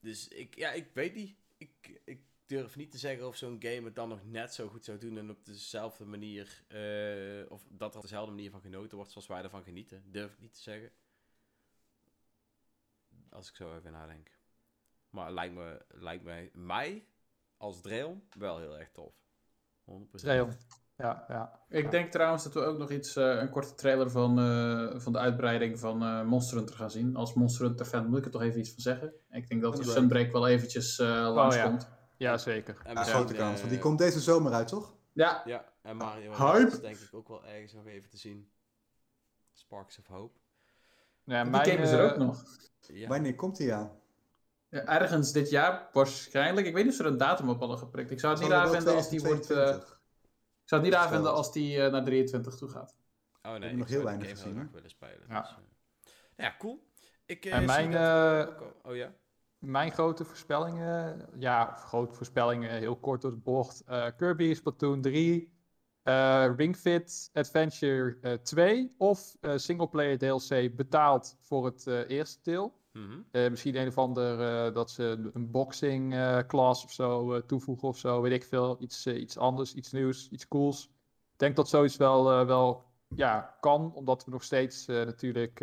Dus ik, ja, ik weet niet. Ik, ik durf niet te zeggen of zo'n game het dan nog net zo goed zou doen en op dezelfde manier, eh, of dat er op dezelfde manier van genoten wordt zoals wij ervan genieten. Durf ik niet te zeggen. Als ik zo even nadenk. Maar lijkt me, lijkt me mij als Dreon wel heel erg tof. 100%. Trail. Ja, ja. Ik denk trouwens dat we ook nog iets, eh, een korte trailer van, eh, van de uitbreiding van eh, Monster Hunter gaan zien. Als Monster Hunter fan moet ik er toch even iets van zeggen. Ik denk dat die Sunbreak. Sunbreak wel eventjes eh langskomt. ja, zeker. En Ja, grote kans, want die komt deze zomer uit, toch? Ja, Ja, en Mario Hype. Is denk ik ook wel ergens nog even te zien. Sparks of Hope. Ja, die mijn, game is er ook nog. Ja. Wanneer komt die aan? Ja, ergens dit jaar waarschijnlijk. Ik weet niet of ze er een datum op hadden geprikt. Ik zou het niet raar vinden als die wordt... ik zou het niet raar vinden als die eh, naar 23 toe gaat. Oh nee, heb ik nog zou heel weinig gezien, willen spelen. Ja. Dus, eh, ja, cool. Ik, eh, En mijn, dat, eh, oh ja? Mijn grote voorspellingen, ja, grote voorspellingen, heel kort door de bocht. Eh, Kirby, Splatoon 3, eh, Ring Fit Adventure eh, 2 of eh singleplayer DLC betaald voor het eh, eerste deel. Mhm. Eh, misschien een of ander eh, dat ze een boxing eh, class of zo toevoegen of zo, weet ik veel. Iets, iets anders, iets nieuws, iets cools. Ik denk dat zoiets wel, wel ja, kan, omdat we nog steeds natuurlijk,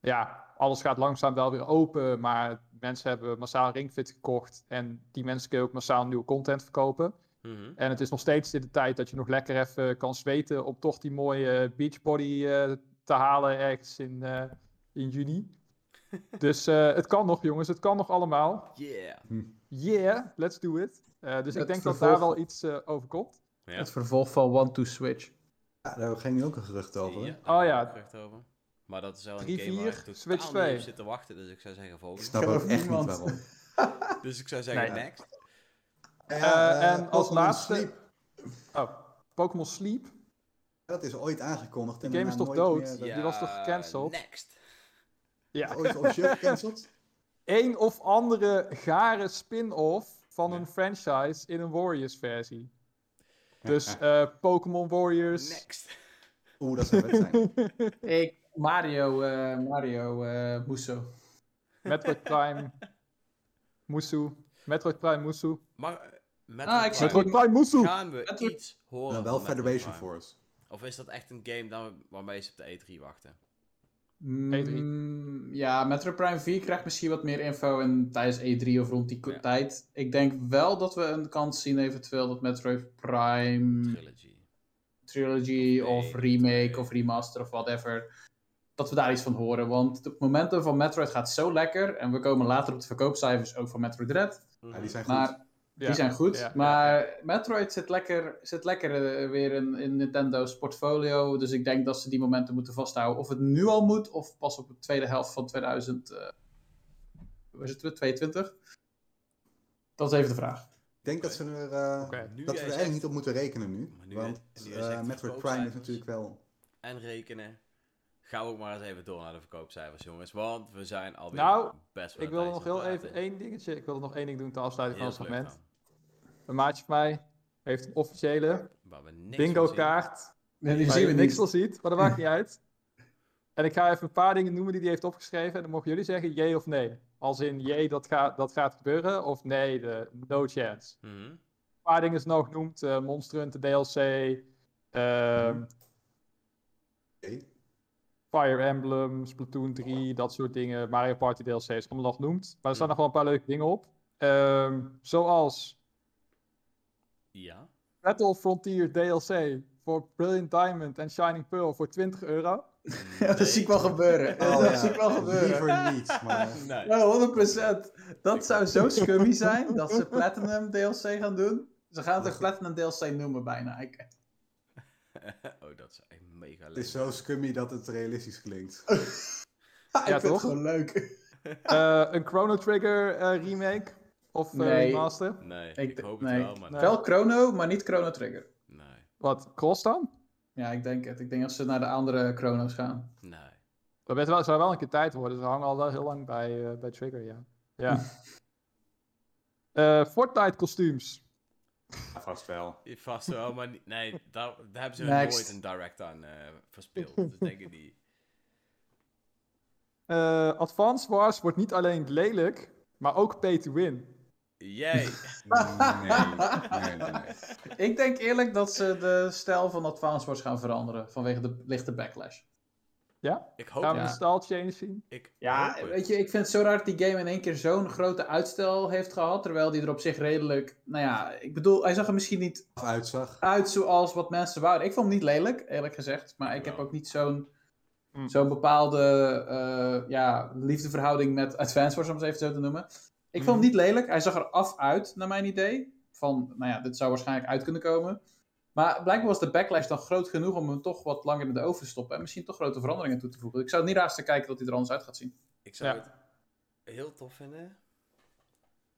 ja, alles gaat langzaam wel weer open, maar mensen hebben massaal Ringfit gekocht en die mensen kunnen ook massaal nieuwe content verkopen. Mhm. En het is nog steeds in de tijd dat je nog lekker even kan zweten om toch die mooie beachbody te halen ergens in, in juni. dus eh, het kan nog, jongens. Het kan nog allemaal. Yeah. Yeah, let's do it. Eh, dus ik denk dat daar wel iets eh over komt. Ja. Het vervolg van One to Switch. Ja, daar ging nu ook een gerucht over. Ja, Oh ja. ik gerucht over. Maar dat is wel een 3, game waar 4, ik Switch niet 2. op zit te wachten. Dus ik zou zeggen Ik volgende. snap Geloof ook echt niemand. niet waarom. Dus ik zou zeggen Nee. next. Eh, en als laatste- Sleep, Oh, Pokémon Sleep. dat is ooit aangekondigd. en Die game is toch nooit dood? meer- Die was toch gecanceld? Next. Ja, Ooit officieel gecanceld? een of andere gare spin-off van Nee. een franchise in een Warriors versie. Dus eh, Pokémon Warriors. Next. Oeh, dat zou vet zijn. Ik, Mario, eh Mario eh Musso. Metroid Prime. Musu. Metroid Prime Musu. Maar eh, met Ah, ik zie- Metroid Prime Musu! gaan we Metroid- iets horen Dan wel van Metroid Federation Prime? Force. Of is dat echt een game dan, waarmee ze op de E3 wachten? Mm, ja, Metroid Prime 4 krijgt misschien wat meer info in, tijdens E3 of rond die Ja. tijd. Ik denk wel dat we een kans zien eventueel dat Metroid Prime Trilogy. Trilogy Of remake of remaster of whatever. Dat we daar iets van horen. Want het momentum van Metroid gaat zo lekker. En we komen later op de verkoopcijfers ook van Metroid Dread. Ja, die zijn goed. Maar. Die zijn goed. ja, maar Metroid zit lekker, zit lekker eh, weer in, in Nintendo's portfolio. Dus ik denk dat ze die momenten moeten vasthouden. Of het nu al moet, of pas op de tweede helft van 2000. eh waar zitten we? 22? Dat is even de vraag. Ik denk dat ze er, eh, dat we er eigenlijk niet op moeten rekenen nu. Want nu eh, Metroid Prime is natuurlijk wel... En rekenen. Gaan we ook maar eens even door naar de verkoopcijfers, jongens. Want we zijn alweer Nou, best wel Ik wil nog heel even één dingetje. Ik wil nog één ding doen ter afsluiting van het segment. Een maatje van mij heeft een officiële Waar we niks bingo van zien. kaart. Nee, die Waar je we niks van ziet, maar dat maakt niet uit. En ik ga even een paar dingen noemen die hij heeft opgeschreven. En dan mogen jullie zeggen jee of nee. Als in jee, dat gaat, dat gaat gebeuren. Of nee, de, no chance. Mhm. Een paar dingen is nog genoemd. eh Monster Hunter DLC. ehm, Oké. Fire Emblem, Splatoon 3, dat soort dingen. Mario Party DLC is allemaal nog genoemd. Maar er staan nog wel een paar leuke dingen op. Ehm, zoals Ja. Battle Frontier DLC voor Brilliant Diamond en Shining Pearl voor 20 euro. Ja, dat zie ik wel gebeuren. Oh, dat ja. zie ik wel gebeuren. Liever niet, maar... Nee. Ja, 100%. Dat zou zo scummy zijn dat ze Platinum DLC gaan doen. Ze gaan het ook Platinum DLC noemen bijna. Ik, oh, dat is echt mega Het is leuk. zo scummy dat het realistisch klinkt. ik vind toch? het gewoon leuk. Eh, een Chrono Trigger eh, remake of eh, Nee. remaster. Nee, Ik hoop nee. het wel, maar Nee. Wel Chrono, maar niet Chrono Trigger. nee. Wat kost dan? Ja, ik denk het. Ik denk dat ze naar de andere Chrono's gaan. Nee. Dat wel, zou wel een keer tijd worden. Ze hangen al wel heel lang bij, eh, bij Trigger, ja. ja. Eh, Fortnite kostuums. Ja, vast wel. Vast wel, maar niet- nee, daar, daar hebben ze Next. nooit een direct aan eh verspeeld. Dat denk ik niet. Eh Advance Wars wordt niet alleen lelijk, maar ook pay to win. Jij. Nee, nee, nee, nee. Ik denk eerlijk dat ze de stijl van Advance Wars gaan veranderen. Vanwege de lichte backlash. Ik hoop Gaan we Ja. een style change zien? Ik Ja, weet je, ik vind het zo raar dat die game in één keer zo'n grote uitstel heeft gehad. Terwijl die er op zich redelijk. Nou ja, ik bedoel, hij zag er misschien niet uitzag. uit zoals wat mensen wouden. Ik vond hem niet lelijk, eerlijk gezegd. Maar ik heb Ja. ook niet zo'n Hm. zo'n bepaalde eh, ja, liefdeverhouding met Advance Wars, om het even zo te noemen. Ik vond hem niet lelijk. Hij zag er af uit, naar mijn idee. Van, nou ja, dit zou waarschijnlijk uit kunnen komen. Maar blijkbaar was de backlash dan groot genoeg om hem toch wat langer in de oven te stoppen. En misschien toch grote veranderingen toe te voegen. Ik zou het niet raarste kijken dat hij er anders uit gaat zien. Ik zou Ja. het heel tof vinden.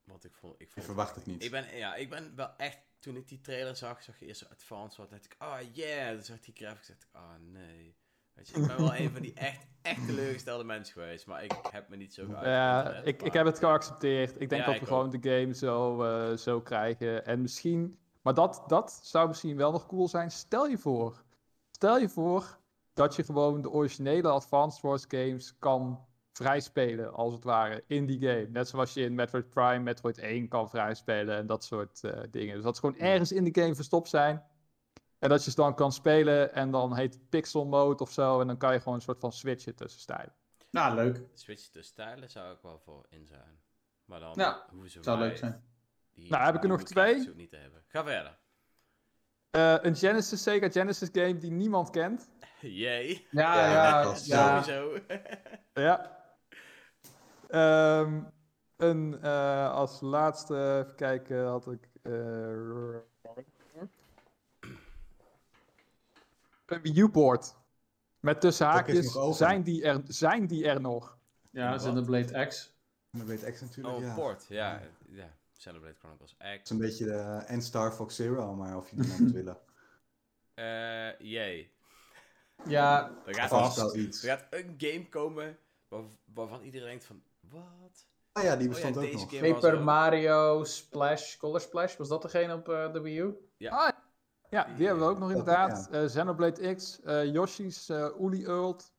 Want ik vond... Ik, Ik vond verwacht het niet. Ik ben, ja, ik ben wel echt... Toen ik die trailer zag, zag je eerst zo Advance wat. dacht ik, ah yeah. Toen zag ik die graphics, dacht ik, ah nee. Weet je, ik ben wel een van die echt, echt teleurgestelde mensen geweest. Maar ik heb me niet zo geuit. Ja, internet, ik, ik heb het geaccepteerd. Ik denk Ja, dat ik we gewoon de game zo, eh, zo krijgen. En misschien, maar dat, dat zou misschien wel nog cool zijn. Stel je voor, stel je voor dat je gewoon de originele Advanced Wars games kan vrijspelen, als het ware, in die game. Net zoals je in Metroid Prime, Metroid 1 kan vrijspelen en dat soort eh, dingen. Dus dat ze gewoon ergens in de game verstopt zijn. En dat je ze dan kan spelen en dan heet pixel mode of zo. En dan kan je gewoon een soort van switchen tussen stijlen. Nou, leuk. Switch de stijlen zou ik wel voor in zijn. Maar dan Ja, hoeven ze Zou leuk zijn. die- Nou, heb ik er nog twee. niet te hebben. Ga verder. Eh, een Genesis, Sega Genesis game die niemand kent. Jee. Ja, Ja, ja. Sowieso. Ja. Ehm, een, eh, als laatste, even kijken, had ik... eh, een Wii U-poort. Met tussen haakjes, zijn die, er, zijn die er nog? Ja, dat is in de Blade X. Dat weet X natuurlijk, Oh, ja. port. Ja, ja. Celebrate Chronicles Het X. is een beetje de en Star Fox Zero, maar of je die nou moet willen. Eh, jee. Ja, Er gaat, Vast er wel iets. gaat een game komen waar- waarvan iedereen denkt van... Wat? Ah ja, die Oh ja, bestond ook nog. Paper ook- Mario Splash, Color Splash, was dat degene op eh, de Wii U? Ah, ja, die hebben we ook nog inderdaad. Eh Xenoblade X, eh, Yoshi's uh. Oelie World.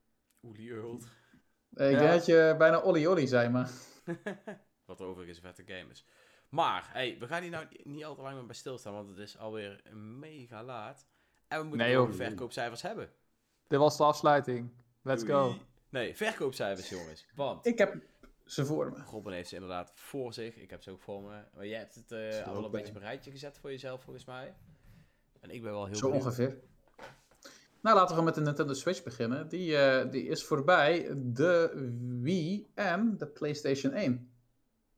Eh, ik Ja. denk dat je bijna Olly Olly zei, maar... Wat overigens een vette game is. Maar, hey, we gaan hier nou niet al te lang meer bij stilstaan, want het is alweer mega laat. En we moeten Nee, nog joh. verkoopcijfers hebben. Dit was de afsluiting. Let's go. Nee, verkoopcijfers, jongens. Want Ik heb ze voor me. Robin heeft ze inderdaad voor zich. Ik heb ze ook voor me. Maar jij hebt het eh, allemaal ook een beetje op een rijtje gezet voor jezelf, volgens mij. En ik ben wel heel Zo benieuwd. ongeveer. Nou, laten we met de Nintendo Switch beginnen. Die, eh, die is voorbij de Wii en de PlayStation 1.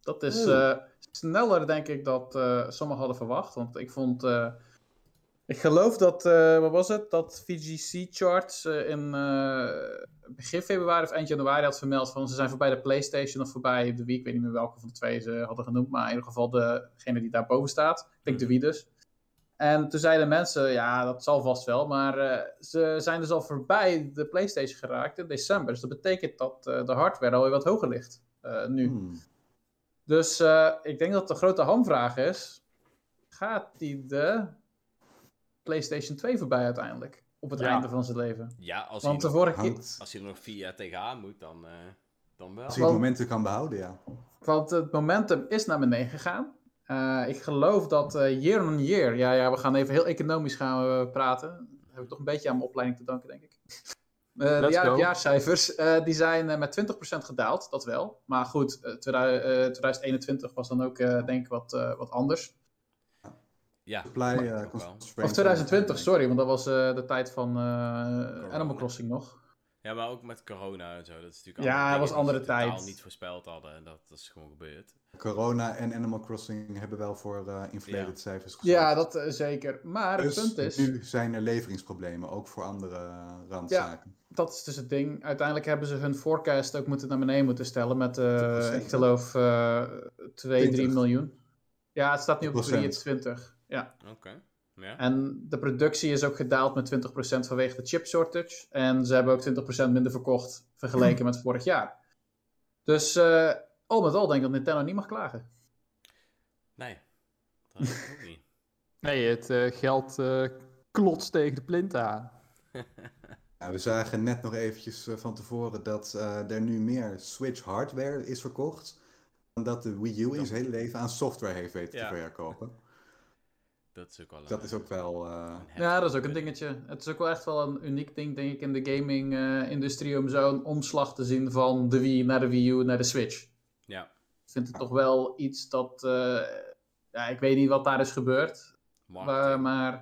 Dat is eh, sneller, denk ik, dat eh sommigen hadden verwacht. Want ik vond... ik geloof dat, wat was het? Dat VGC Charts in begin februari of eind januari had vermeld van ze zijn voorbij de PlayStation of voorbij de Wii. Ik weet niet meer welke van de twee ze hadden genoemd, maar in ieder geval degene die daarboven staat. Ik denk de Wii dus. En toen zeiden mensen, ja, dat zal vast wel, maar eh, ze zijn dus al voorbij de PlayStation geraakt in december. Dus dat betekent dat eh, de hardware alweer wat hoger ligt eh, nu. Hmm. Dus eh, ik denk dat de grote hamvraag is: gaat die de PlayStation 2 voorbij uiteindelijk? Op het Ja. einde van zijn leven. Ja, als Want de hij, nog, vorige keer. Als hij er nog vier jaar tegenaan moet, dan, eh, dan wel. als je het momenten kan behouden, ja. Want het momentum is naar beneden gegaan. Eh, ik geloof dat eh, year on year, ja, ja, we gaan even heel economisch gaan we praten. Daar heb ik toch een beetje aan mijn opleiding te danken, denk ik. Eh, de jaarcijfers eh, die zijn eh, met 20% gedaald, dat wel. Maar goed, eh, 2000 eh, 2021 was dan ook eh, denk ik wat, eh, wat anders. Ja, Supply, eh, Of 2020, sorry, want dat was eh, de tijd van eh, Animal Crossing nog. Ja, maar ook met corona en zo. Dat is natuurlijk Ja, allemaal het was die andere tijd. niet voorspeld hadden. En dat, dat is gewoon gebeurd. Corona en Animal Crossing hebben wel voor eh inflated Ja. cijfers gezorgd. Ja, dat eh, zeker. Maar Dus het punt is, nu zijn er leveringsproblemen, ook voor andere eh, randzaken. dat is dus het ding. Uiteindelijk hebben ze hun forecast ook moeten naar beneden moeten stellen met, eh, 20%, ik geloof, eh 2, 3 20. miljoen. Ja, het staat nu op 20%. 23. Ja. Oké. Ja. En de productie is ook gedaald met 20% vanwege de chip shortage. En ze hebben ook 20% minder verkocht vergeleken met vorig jaar. Dus eh, al met al denk ik dat Nintendo niet mag klagen. Nee. Dat is ook niet. Nee, het eh, geld eh, klotst tegen de plint aan. Ja, we zagen net nog eventjes van tevoren dat eh, er nu meer Switch hardware is verkocht. Dan dat de Wii U in zijn hele leven aan software heeft weten Ja. te verkopen. Dat is ook wel een, Dat is ook wel... eh, Ja, dat is ook een dingetje. Het is ook wel echt wel een uniek ding, denk ik, in de gaming-industrie om zo'n omslag te zien van de Wii naar de Wii U naar de Switch. Ja. Ik vind het toch wel iets dat. eh, ja, ik weet niet wat daar is gebeurd. Maar, maar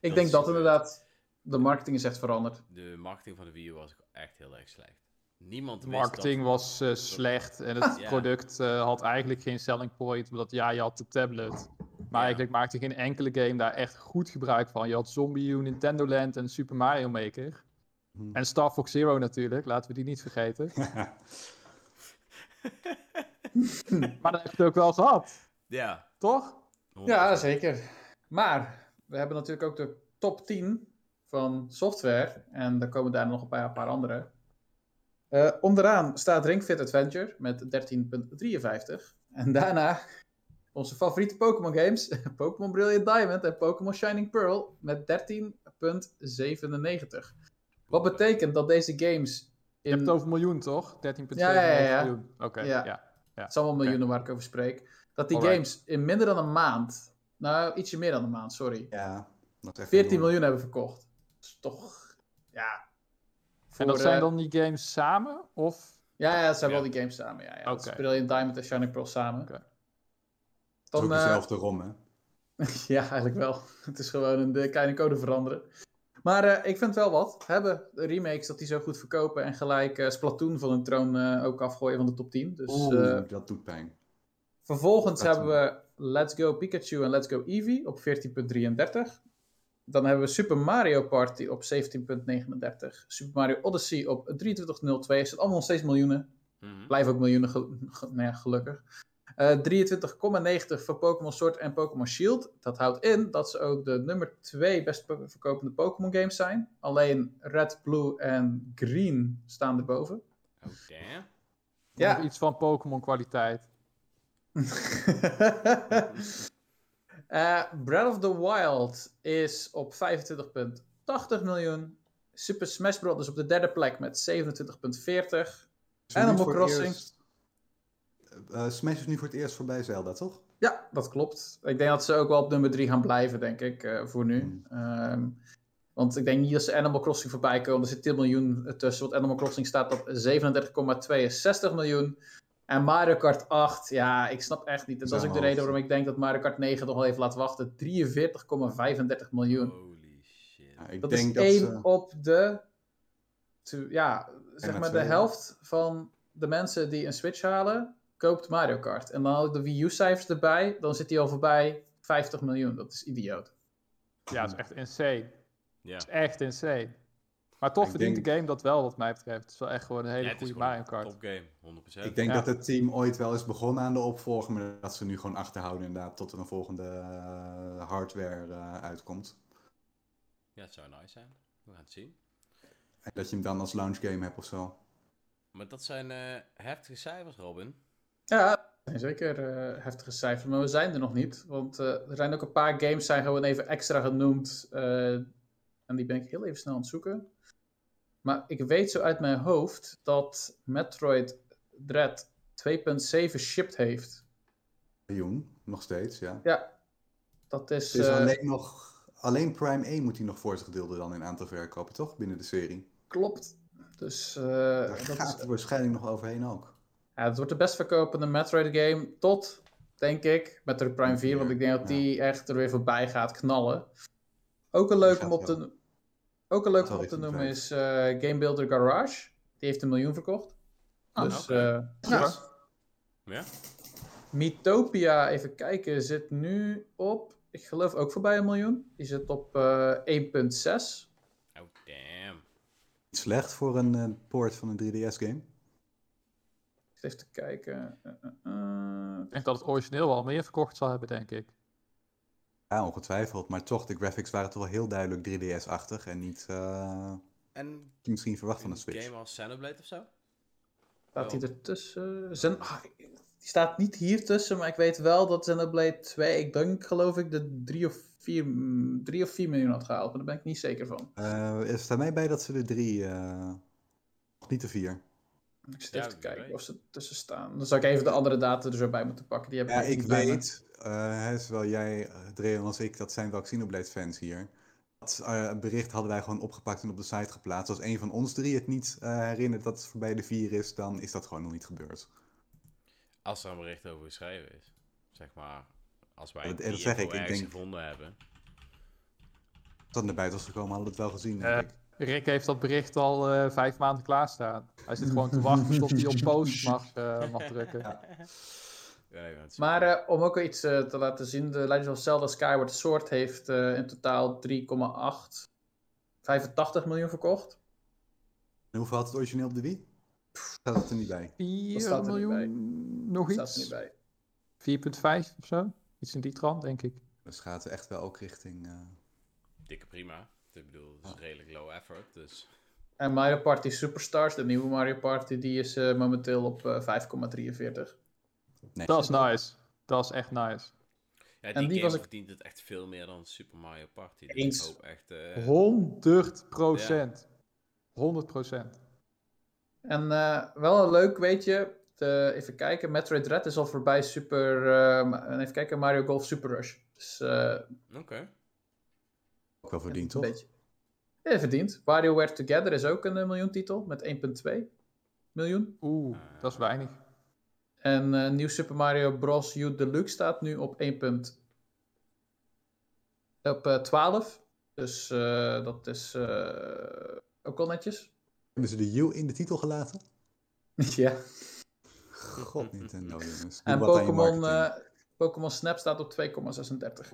ik Dat denk dat gebeurd. inderdaad. De marketing is echt veranderd. De marketing van de Wii U was ook echt heel erg slecht. Niemand marketing dat... was eh, slecht en het Ja. product eh, had eigenlijk geen selling point, omdat ja, je had de tablet. Maar eigenlijk maakte geen enkele game daar echt goed gebruik van. Je had Zombie U, Nintendo Land en Super Mario Maker. hm. En Star Fox Zero natuurlijk, laten we die niet vergeten. Maar dan heb je het ook wel gehad, Ja. toch? 100%. Ja, zeker. Maar we hebben natuurlijk ook de top 10 van software. En daar komen daar nog een paar, een paar andere. Eh, onderaan staat Ring Fit Adventure met 13.53. En daarna onze favoriete Pokémon games. Pokémon Brilliant Diamond en Pokémon Shining Pearl met 13.97. Wat betekent dat deze games Je hebt in... het over miljoen, toch? 13,7 Ja, ja, ja. miljoen. Oké, Ja. ja. Het zijn wel miljoenen waar ik over spreek. Dat die Alright. games in minder dan een maand... Nou, ietsje meer dan een maand, sorry. ja, dat is echt 14 enorm. miljoen hebben verkocht. Dat is toch, ja. En dat zijn eh, dan die games samen? Of? Ja, ja, het zijn Ja. wel die games samen. Ja, ja. Dat is. Brilliant Diamond en Shining Pearl samen. Oké. Het is Dan, ook eh, dezelfde ROM, hè? ja, eigenlijk wel. Het is gewoon een de kleine code veranderen. Maar eh, ik vind wel wat. We hebben de remakes dat die zo goed verkopen en gelijk eh, Splatoon van hun troon eh, ook afgooien van de top 10. Dus Oeh, eh, dat doet pijn. vervolgens hebben we Let's Go Pikachu en Let's Go Eevee op 14.33. Dan hebben we Super Mario Party op 17.39. Super Mario Odyssey op 23.02. Het zijn allemaal nog steeds miljoenen. Mhm. Blijven ook miljoenen, gel- nou ja, gelukkig. Eh 23,90 voor Pokémon Sword en Pokémon Shield. Dat houdt in dat ze ook de nummer 2 best verkopende Pokémon games zijn. Alleen Red, Blue en Green staan erboven. Oké. Ja. Nog iets van Pokémon kwaliteit. Eh, Breath of the Wild is op 25,80 miljoen. Super Smash Bros. is op de derde plek met 27,40. Is er nu Animal Crossing. eerst- eh, Smash is nu voor het eerst voorbij Zelda, toch? Ja, dat klopt. Ik denk dat ze ook wel op nummer 3 gaan blijven, denk ik, eh, voor nu. Hmm. Ehm, want ik denk niet dat ze Animal Crossing voorbij komen. Er zit 10 miljoen tussen, want Animal Crossing staat op 37,62 miljoen. En Mario Kart 8, ja, ik snap echt niet. En dat is ook de reden waarom ik denk dat Mario Kart 9 nog wel even laat wachten. 43,35 miljoen. Holy shit. Ja, ik Dat denk is dat één ze- op de. Ja, zeg maar de helft van de mensen die een Switch halen, koopt Mario Kart. En dan ook de Wii U-cijfers erbij, dan zit hij al voorbij 50 miljoen. Dat is idioot. Ja, het is echt insane. Ja. Het is echt insane. Maar toch Ik verdient denk- de game dat wel, wat mij betreft. Het is wel echt gewoon een hele goede Mario een Kart. Topgame, 100%. Ik denk Ja. dat het team ooit wel is begonnen aan de opvolger, maar dat ze nu gewoon achterhouden inderdaad tot er een volgende eh, hardware eh, uitkomt. Ja, het zou nice zijn. We gaan het zien. En dat je hem dan als launch game hebt of zo. Maar dat zijn eh, heftige cijfers, Robin. Ja, zeker eh, heftige cijfers, maar we zijn er nog niet. Want eh, er zijn ook een paar games zijn gewoon even extra genoemd. eh, en die ben ik heel even snel aan het zoeken. Maar ik weet zo uit mijn hoofd dat Metroid Dread 2.7 shipped heeft. Miljoen, nog steeds, ja. Ja, dat is... Het is eh, alleen nog, alleen Prime 1 moet hij nog voor zich deelde dan in aantal verkopen, toch? Binnen de serie. Klopt. Dus eh, Daar dat gaat is, waarschijnlijk nog overheen ook. Ja, het wordt de best verkopende Metroid game tot, denk ik, met de Prime 4. Want ik denk dat die echt er weer voorbij gaat knallen. Ook een leuk om op te, ook een leuk om op te noemen is eh Game Builder Garage. Die heeft een miljoen verkocht. Ah, dus oké. eh, Ja. Mythopia, even kijken, zit nu op, ik geloof ook voorbij een miljoen. Die zit op eh 1,6. Oh, damn. Niet slecht voor een eh, port van een 3DS-game. Even te kijken. Eh, eh, eh. Ik denk dat het origineel wel meer verkocht zal hebben, denk ik. Ja, ongetwijfeld. Maar toch, de graphics waren toch wel heel duidelijk 3DS-achtig. En niet eh, En misschien verwacht van een Switch. game als Xenoblade of zo? Staat die Oh. ertussen? Zen... ah, die staat niet hier tussen, maar ik weet wel dat Xenoblade 2, ik denk geloof ik de 3 of 4, 3 of 4 miljoen had gehaald, maar daar ben ik niet zeker van. Eh, er staat mij bij dat ze er drie, eh, niet de vier. Ik zit Ja, even te kijken weet. of ze tussen staan. Dan zou ik even de andere data er zo bij moeten pakken. Die heb Ja, ik niet weet, eh, hè, zowel jij, eh, Dreon als ik, dat zijn wel Xenoblade-fans hier. Dat eh, bericht hadden wij gewoon opgepakt en op de site geplaatst. Als een van ons drie het niet herinnert dat het voorbij de vier is, dan is dat gewoon nog niet gebeurd. Als er een bericht over geschreven is. Zeg maar, als wij Dat- die dat zeg info ik, denk- gevonden hebben. Als dat naar buiten was gekomen, hadden we het wel gezien, denk ik. Rick heeft dat bericht al eh, vijf maanden klaarstaan. Hij zit gewoon te wachten tot hij op post mag, eh, mag drukken. Ja, nee, want- Maar eh, om ook iets eh, te laten zien, de Legend of Zelda Skyward Sword heeft eh, in totaal 3,8, 85 miljoen verkocht. En hoeveel had het origineel op de Wii? Staat het er niet bij. 4 staat er niet bij. miljoen, nog Staat er niet iets? bij. 4,5 of zo? Iets in die trant, denk ik. Dus gaat het echt wel ook richting... eh, Dikke prima. Ik bedoel, het is redelijk low effort, dus... En Mario Party Superstars, de nieuwe Mario Party, die is eh, momenteel op eh, 5,43. nee. Dat is nice. Dat is echt nice. Ja, die, En die game was ik- verdient het echt veel meer dan Super Mario Party. Dus Eens. ik hoop echt... eh, 100 procent. 100 procent. En eh, wel een leuk, weet je, de, even kijken, Metroid Dread is al voorbij Super, eh, ma- even kijken, Mario Golf Super Rush. Dus eh, Oké. Ook wel verdiend, een toch? beetje. Ja, verdiend. WarioWare Together is ook een eh, miljoentitel met 1,2 miljoen. Oeh, dat is weinig. En eh, nieuw Super Mario Bros. U Deluxe staat nu op 1. punt- op eh, 12. Dus eh, dat is eh, ook wel netjes. Hebben ze de U in de titel gelaten? ja. God, Nintendo, jongens. Doe En eh, Pokémon Snap staat op 2,36.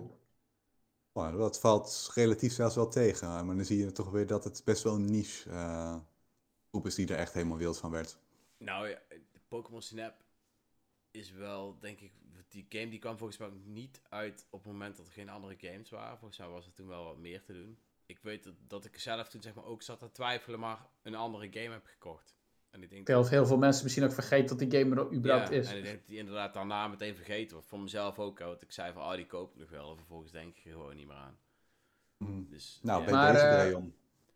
Oh, dat valt relatief zelfs wel tegen. Maar dan zie je toch weer dat het best wel een niche eh, groep is die er echt helemaal wild van werd. Nou ja, Pokémon Snap is wel, denk ik... Die game die kwam volgens mij niet uit op het moment dat er geen andere games waren. Volgens mij was er toen wel wat meer te doen. Ik weet dat, dat ik zelf toen zeg maar ook zat te twijfelen, maar een andere game heb gekocht. En ik denk dat heel veel mensen misschien ook vergeten dat die game er überhaupt ja, is. En ik denk dat die inderdaad daarna meteen vergeten wordt. Voor mezelf ook, hè, want ik zei van, oh, die koop ik nog wel. En vervolgens denk ik er gewoon niet meer aan. Mhm. Dus, Nou, ja. bij Maar, deze eh.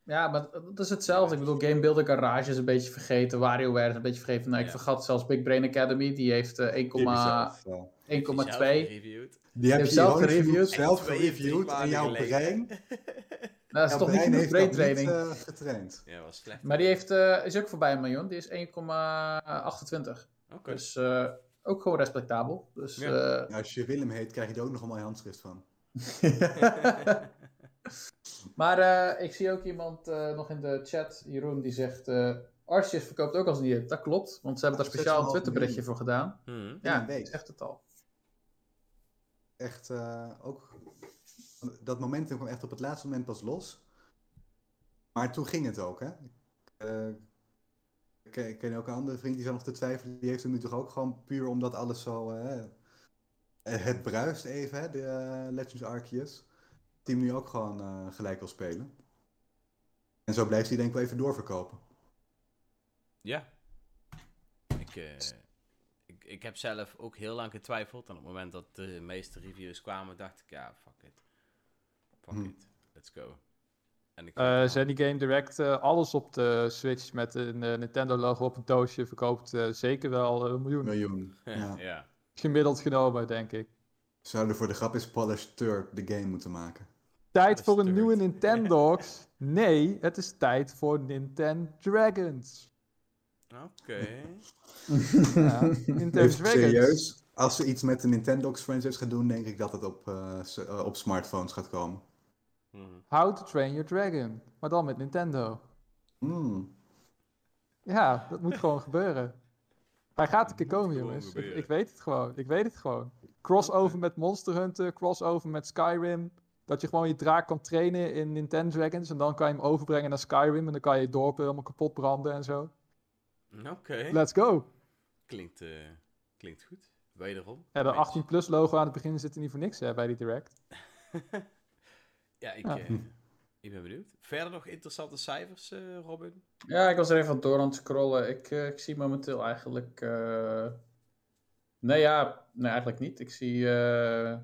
Ja, maar dat is hetzelfde. Ik bedoel, Game Builder Garage is een beetje vergeten. WarioWare is een beetje vergeten. Nou, ik Ja. vergat zelfs Big Brain Academy. Die heeft eh, 1,2. Die heb je zelf, eh, Heb je zelf 1,2. gereviewd? Die heb je zelf ironisch gereviewd. zelf gereviewd en maanden jouw brein, dat jouw is toch niet brein genoeg heeft brain dat training. niet eh, getraind. Ja, was slecht. Maar die heeft, eh, is ook voorbij een miljoen. Die is 1,28. Oké. Dus eh, ook gewoon respectabel. Dus, Ja. eh, Ja, als je Willem heet, krijg je er ook nog een mooi handschrift van. maar eh, ik zie ook iemand eh, nog in de chat, Jeroen, die zegt... eh Arceus verkoopt ook als een idee. Dat klopt, want ze hebben daar speciaal een 6,5 Twitter berichtje voor gedaan. Hm. In Ja, zegt het al. Echt eh, ook. Dat momentum kwam echt op het laatste moment pas los. Maar toen ging het ook, hè? Eh, ik ken- ook een andere vriend die zat nog te twijfelen. Die heeft hem nu toch ook gewoon puur omdat alles zo. eh, het bruist even, hè? De eh, Legends Arceus. Die hem nu ook gewoon gelijk wil spelen. En zo blijft hij denk ik wel even doorverkopen. Ja. Ik, ik, ik heb zelf ook heel lang getwijfeld. En op het moment dat de meeste reviews kwamen, dacht ik, ja, fuck it. Fuck Hm. it. Let's go. En ik Eh die Game Direct eh, alles op de Switch met een eh, Nintendo logo op een doosje verkoopt eh, zeker wel een miljoen. Miljoen. ja. Gemiddeld genomen, denk ik. Zouden voor de grap is Polished Turk de game moeten maken. Tijd voor een nieuwe hard. Nintendogs? Nee, het is tijd voor Nintendo Dragons. Oké. Ja, Nintendo Dragons. serieus. Als ze iets met de Nintendo's franchise gaan doen, denk ik dat het op, op smartphones gaat komen. Mhm. How to Train Your Dragon. Maar dan met Nintendo. Hmm. Ja, dat moet gewoon gebeuren. Hij gaat een keer komen, jongens. Ik, weet het gewoon. Ik weet het gewoon. Crossover met Monster Hunter, crossover met Skyrim. Dat je gewoon je draak kan trainen in Nintendo Dragons. En dan kan je hem overbrengen naar Skyrim. En dan kan je je dorpen helemaal kapot branden en zo. Oké. Let's go. Klinkt, eh, klinkt goed. Wederom. Ja, de Eens. 18 plus logo aan het begin zit er niet voor niks hè, bij die Direct. ja, ik, Ja. eh, ik ben benieuwd. Verder nog interessante cijfers, eh, Robin? Ja, ik was er even door aan het scrollen. Ik, eh, ik zie momenteel eigenlijk. eh, Nee, ja, nee, eigenlijk niet. Ik zie. eh,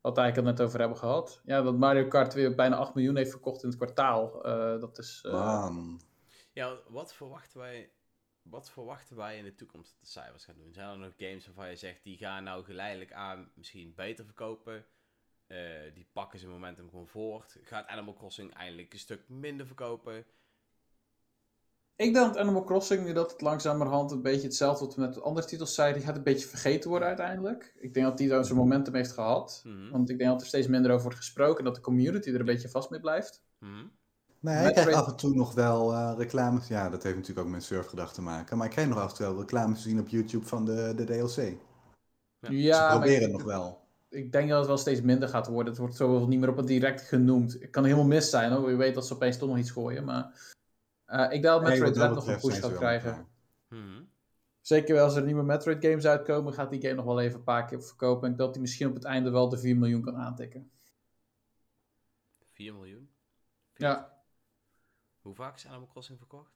Wat we eigenlijk al net over hebben gehad. Ja, dat Mario Kart weer bijna 8 miljoen heeft verkocht in het kwartaal. Eh, dat is. eh, Man. Ja, wat verwachten wij... Wat verwachten wij in de toekomst dat de cijfers gaan doen? Zijn er nog games waarvan je zegt, die gaan nou geleidelijk aan misschien beter verkopen? Eh, die pakken zijn momentum gewoon voort. Gaat Animal Crossing eindelijk een stuk minder verkopen? Ik denk dat Animal Crossing, nu dat het langzamerhand een beetje hetzelfde wat we met andere titels zeiden, die gaat een beetje vergeten worden uiteindelijk. Ik denk dat die dan zijn momentum heeft gehad. Mhm. Want ik denk dat er steeds minder over wordt gesproken en dat de community er een beetje vast mee blijft. Mhm. Nee, Metroid- krijgt af en toe nog wel eh, reclames. Ja, dat heeft natuurlijk ook met surfgedrag te maken. Maar ik krijg nog af en toe wel reclames te zien op YouTube van de, de DLC. Ja, Ze proberen ik, het nog wel. Ik denk dat het wel steeds minder gaat worden. Het wordt zo niet meer op het direct genoemd. Het kan helemaal mis zijn hoor. Je weet dat ze opeens toch nog iets gooien. Maar eh, ik denk dat Metroid Dread nog een push gaat krijgen. Mhm. Zeker wel als er nieuwe Metroid games uitkomen, gaat die game nog wel even een paar keer verkopen. En dat hij misschien op het einde wel de 4 miljoen kan aantikken. 4 miljoen? Ja. Hoe vaak is Animal Crossing verkocht?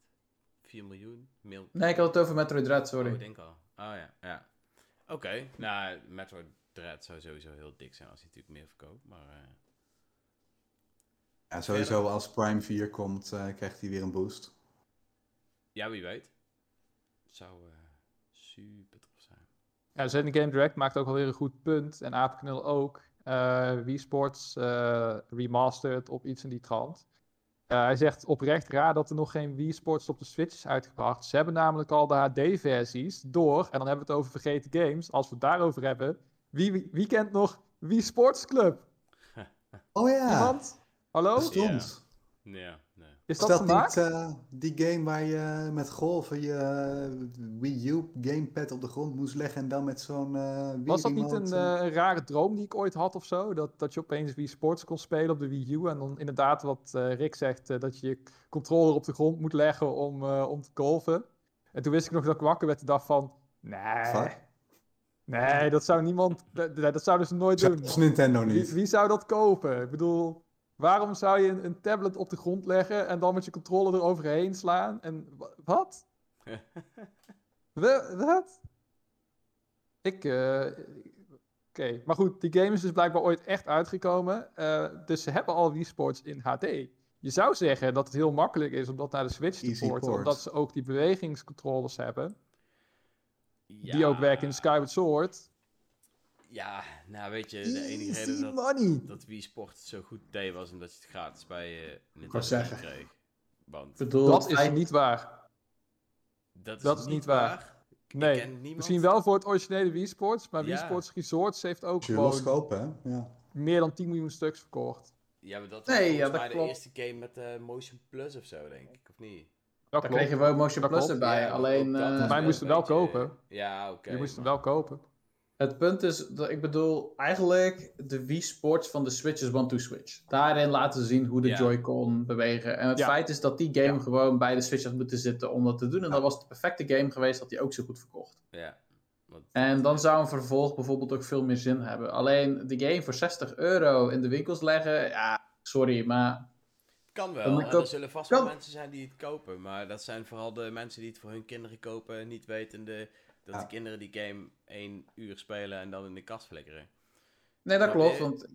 4 miljoen? Mil Nee, ik had het over Metroid Dread, Oh, sorry. ik denk al. Oh ja, ja. Oké, nou, Metroid Dread zou sowieso heel dik zijn als hij natuurlijk meer verkoopt, maar... eh, Ja, sowieso als Prime 4 komt, eh, krijgt hij weer een boost. ja, wie weet. Zou eh, super tof zijn. Ja, Zen Game Direct maakt ook alweer een goed punt. En Apenknul ook. Eh Wii Sports eh, remastered op iets in die trant. Eh, hij zegt oprecht raar dat er nog geen Wii Sports op de Switch is uitgebracht. Ze hebben namelijk al de HD-versies door. En dan hebben we het over vergeten games. Als we het daarover hebben. Wie, wie, wie kent nog Wii Sports Club? Oh ja, Iemand? Hallo? bestond. Ja, nee. Is Is dat, niet eh, die game waar je met golven je eh, Wii U gamepad op de grond moest leggen en dan met zo'n eh Wii Was dat niet een, eh, eh, rare droom die ik ooit had of zo? Dat, dat je opeens Wii Sports kon spelen op de Wii U. En dan inderdaad, wat eh, Rick zegt, eh, dat je je controller op de grond moet leggen om, eh, om te golven. En toen wist ik nog dat ik wakker werd en dacht van... Nee, Fuck. Nee, dat zou niemand... Dat, dat zouden ze nooit doen. Dat is Nintendo niet. wie zou dat kopen? Ik bedoel, waarom zou je een, een tablet op de grond leggen en dan met je controller eroverheen slaan? En wa- wat? Wa- Wat? Ik, eh, Oké, maar goed, die game is dus blijkbaar ooit echt uitgekomen. eh, dus ze hebben al Wii Sports in HD. Je zou zeggen dat het heel makkelijk is om dat naar de Switch te porten, port. omdat ze ook die bewegingscontrollers hebben, die ook werken in Skyward Sword. Ja, nou weet je, de enige Easy reden dat, money! dat Wii Sport zo goed deed was omdat je het gratis bij eh Nintendo kreeg. Ik Want bedoel, Dat is niet waar. dat is, dat is niet waar. Nee. Misschien wel voor het originele Wii Sports, maar Wii Ja. Sports Resorts heeft ook gewoon kopen, hè? Ja. meer dan 10 miljoen stuks verkocht. Ja, maar dat Nee, was ja, dat de klopt. eerste game met eh, Motion Plus of zo, denk ik. Of niet? Dat Daar kreeg je wel Motion Plus erbij. Ja, alleen dat eh, was Maar je een moest hem wel beetje- kopen. Ja, oké. je moest hem wel kopen. het punt is, dat ik bedoel, eigenlijk de Wii Sports van de Switch is one-to-switch. Daarin laten ze zien hoe de Ja. Joy-Con bewegen. En het Ja. feit is dat die game gewoon bij de Switch had moeten zitten om dat te doen. En dat was de perfecte game geweest, dat die ook zo goed verkocht. Ja. Want- En dan zou een vervolg bijvoorbeeld ook veel meer zin hebben. Alleen de game voor 60 euro in de winkels leggen, ja, sorry, maar Kan wel. En er zullen vast kan. wel mensen zijn die het kopen. Maar dat zijn vooral de mensen die het voor hun kinderen kopen. Niet wetende dat Ja. de kinderen die game één uur spelen en dan in de kast flikkeren. nee, dat Maar, klopt. Want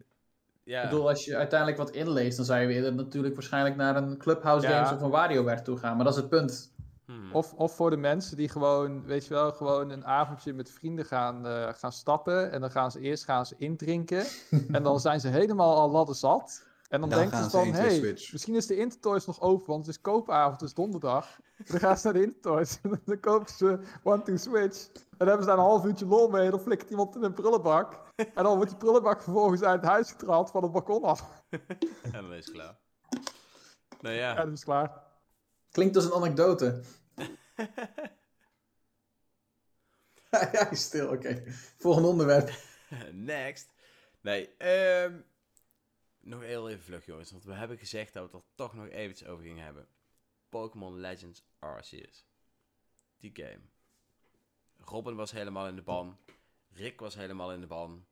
Ja. Ik bedoel, als je uiteindelijk wat inleest, dan zou je weer natuurlijk waarschijnlijk naar een Clubhouse Ja. Games of een WarioWare toe gaan. Maar dat is het punt. Hmm. Of, of voor de mensen die gewoon, weet je wel, gewoon een avondje met vrienden gaan, eh, gaan stappen. En dan gaan ze eerst gaan ze indrinken. en dan zijn ze helemaal al ladder zat. En dan Dan denken ze ze van, 1, 2 hey, Switch. misschien is de Intertoys nog open, want het is koopavond, het is donderdag. Dan gaan ze naar de Intertoys en dan kopen ze One to Switch. En dan hebben ze daar een half uurtje lol mee en dan flikkert iemand in een prullenbak. En dan wordt die prullenbak vervolgens uit het huis getraald van het balkon af. En dan is het klaar. Nou ja. En dat is klaar. Klinkt als een anekdote. ja, stil, oké. Volgende onderwerp. Next. Nee, ehm nog heel even vlug, jongens. Want we hebben gezegd dat we het er toch nog eventjes over gingen hebben. Pokémon Legends Arceus. Die game. Robin was helemaal in de ban. Rick was helemaal in de ban.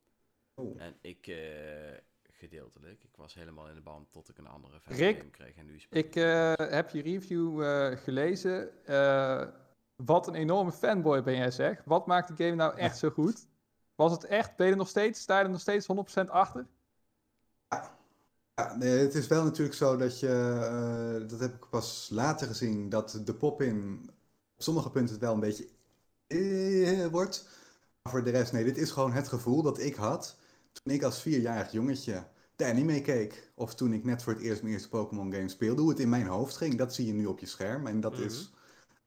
Oh. En ik eh, gedeeltelijk. Ik was helemaal in de ban tot ik een andere Rick, game kreeg. En nu Ik eh, heb je review eh, gelezen. Eh, wat een enorme fanboy ben jij zeg. Wat maakt de game nou echt zo goed? Was het echt, ben je er nog steeds, sta je er nog steeds 100% achter? Ja, nee, het is wel natuurlijk zo dat je, eh, dat heb ik pas later gezien, dat de pop-in op sommige punten wel een beetje eh, wordt. Maar voor de rest, nee, dit is gewoon het gevoel dat ik had toen ik als vierjarig jongetje de anime keek. Of toen ik net voor het eerst mijn eerste Pokémon game speelde, hoe het in mijn hoofd ging. Dat zie je nu op je scherm en dat Mhm. is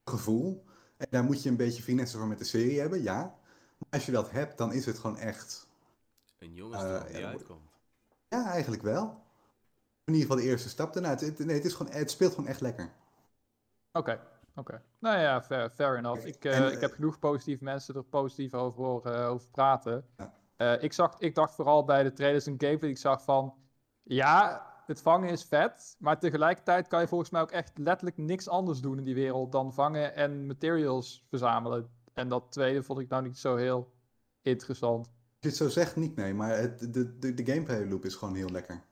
gevoel. En daar moet je een beetje finesse voor met de serie hebben, ja. Maar als je dat hebt, dan is het gewoon echt Een jongensdroom Eh, die uitkomt. ja, eigenlijk wel. In ieder geval de eerste stap daarna. Het, nee, het, is gewoon, het speelt gewoon echt lekker. Oké, oké. Nou ja, fair, fair enough. Ik, eh, En, ik heb genoeg positieve mensen er positief over horen over praten. Ja. Eh, ik, zag, ik dacht vooral bij de trailers en gameplay, ik zag van... Ja, het vangen is vet, maar tegelijkertijd kan je volgens mij ook echt letterlijk niks anders doen in die wereld dan vangen en materials verzamelen. En dat tweede vond ik nou niet zo heel interessant. Als je het zo zegt, niet nee, maar het, de, de, de gameplay loop is gewoon heel lekker.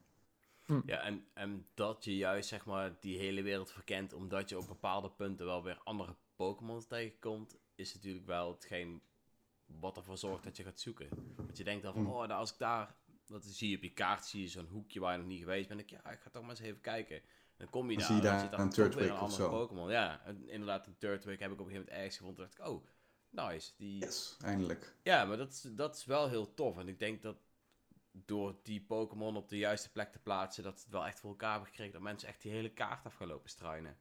Ja, en, en dat je juist zeg maar die hele wereld verkent, omdat je op bepaalde punten wel weer andere Pokémon tegenkomt, is natuurlijk wel hetgeen wat ervoor zorgt dat je gaat zoeken. Want je denkt dan van, Hmm. oh, nou, als ik daar, dat zie je op je kaart, zie je zo'n hoekje waar je nog niet geweest bent, dan denk ik, ja, ik ga toch maar eens even kijken. En dan kom je Dan daar, zie je en dan daar zit daar een een andere. Pokémon. Ja, en inderdaad, een Turtwig heb ik op een gegeven moment ergens gevonden, dacht ik, oh, nice. Die, Yes, eindelijk. ja, maar dat is, dat is wel heel tof. En ik denk dat door die Pokémon op de juiste plek te plaatsen, dat het wel echt voor elkaar hebben gekregen dat mensen echt die hele kaart af gaan lopen struinen.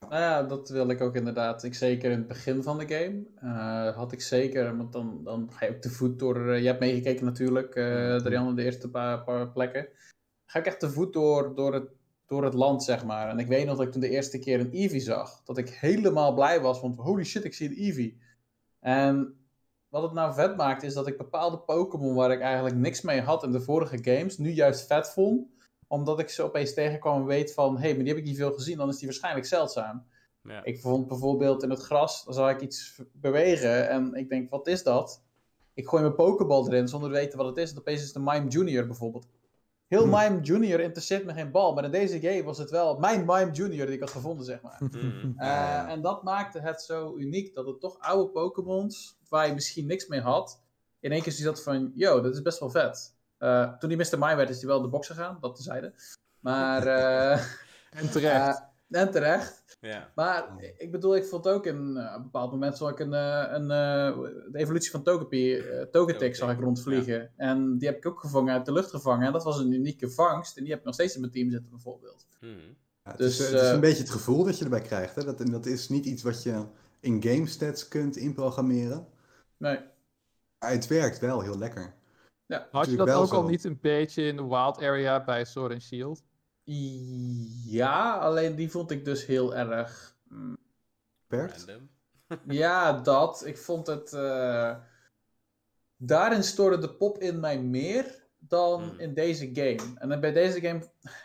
Nou ja, dat wil ik ook inderdaad. Ik zeker in het begin van de game eh, had ik zeker, want dan, dan ga je ook te voet door. eh, je hebt meegekeken natuurlijk. Darian, de eerste paar, paar plekken. Ga ik echt te voet door, door, het, door het land, zeg maar. En ik weet nog dat ik toen de eerste keer een Eevee zag, dat ik helemaal blij was, want holy shit, ik zie een Eevee. En wat het nou vet maakt, is dat ik bepaalde Pokémon waar ik eigenlijk niks mee had in de vorige games, nu juist vet vond omdat ik ze opeens tegenkwam en weet van, hé, hey, maar die heb ik niet veel gezien, dan is die waarschijnlijk zeldzaam. Ja. Ik vond bijvoorbeeld in het gras, dan zag ik iets bewegen en ik denk, wat is dat? Ik gooi mijn pokeball erin zonder te weten wat het is. En opeens is het een Mime Junior bijvoorbeeld. Heel Hm. Mime Junior interesseert me geen bal, maar in deze game was het wel mijn Mime Junior die ik had gevonden, zeg maar. Mhm. Eh, Ja, ja. En dat maakte het zo uniek, dat het toch oude Pokémons, waar je misschien niks mee had, in één keer zie je dat van, yo, dat is best wel vet. Eh, toen die Mr. Mime werd, is hij wel de box gegaan, dat tezijde. Maar, eh, En terecht. En terecht. Ja. Maar ik bedoel, ik vond ook in eh, op een bepaald moment zag ik een, eh, een, eh, de evolutie van Togepi, eh Togetic zag ik rondvliegen. En die heb ik ook gevangen uit de lucht gevangen. En dat was een unieke vangst. En die heb ik nog steeds in mijn team zitten bijvoorbeeld. Ja, het, Dus, is, eh, het is een beetje het gevoel dat je erbij krijgt. Hè? Dat, en dat is niet iets wat je in game stats kunt inprogrammeren. Nee. Maar het werkt wel heel lekker. Ja. Had je dat ook al niet een beetje in de Wild Area bij Sword and Shield? Ja, alleen die vond ik dus heel erg. mm. Random. Ja, dat. Ik vond het. eh, Daarin stoorde de pop in mij meer dan Hmm. in deze game. En bij deze game.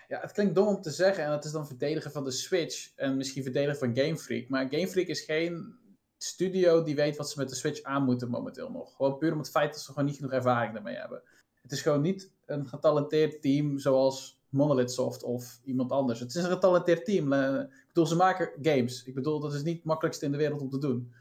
Ja, het klinkt dom om te zeggen. En het is dan verdedigen van de Switch. En misschien verdedigen van Game Freak. Maar Game Freak is geen studio die weet wat ze met de Switch aan moeten momenteel nog. Gewoon puur om het feit dat ze gewoon niet genoeg ervaring daarmee hebben. Het is gewoon niet een getalenteerd team zoals Monolith Soft of iemand anders. Het is een getalenteerd team. Eh, ik bedoel, ze maken games. Ik bedoel, dat is niet het makkelijkste in de wereld om te doen.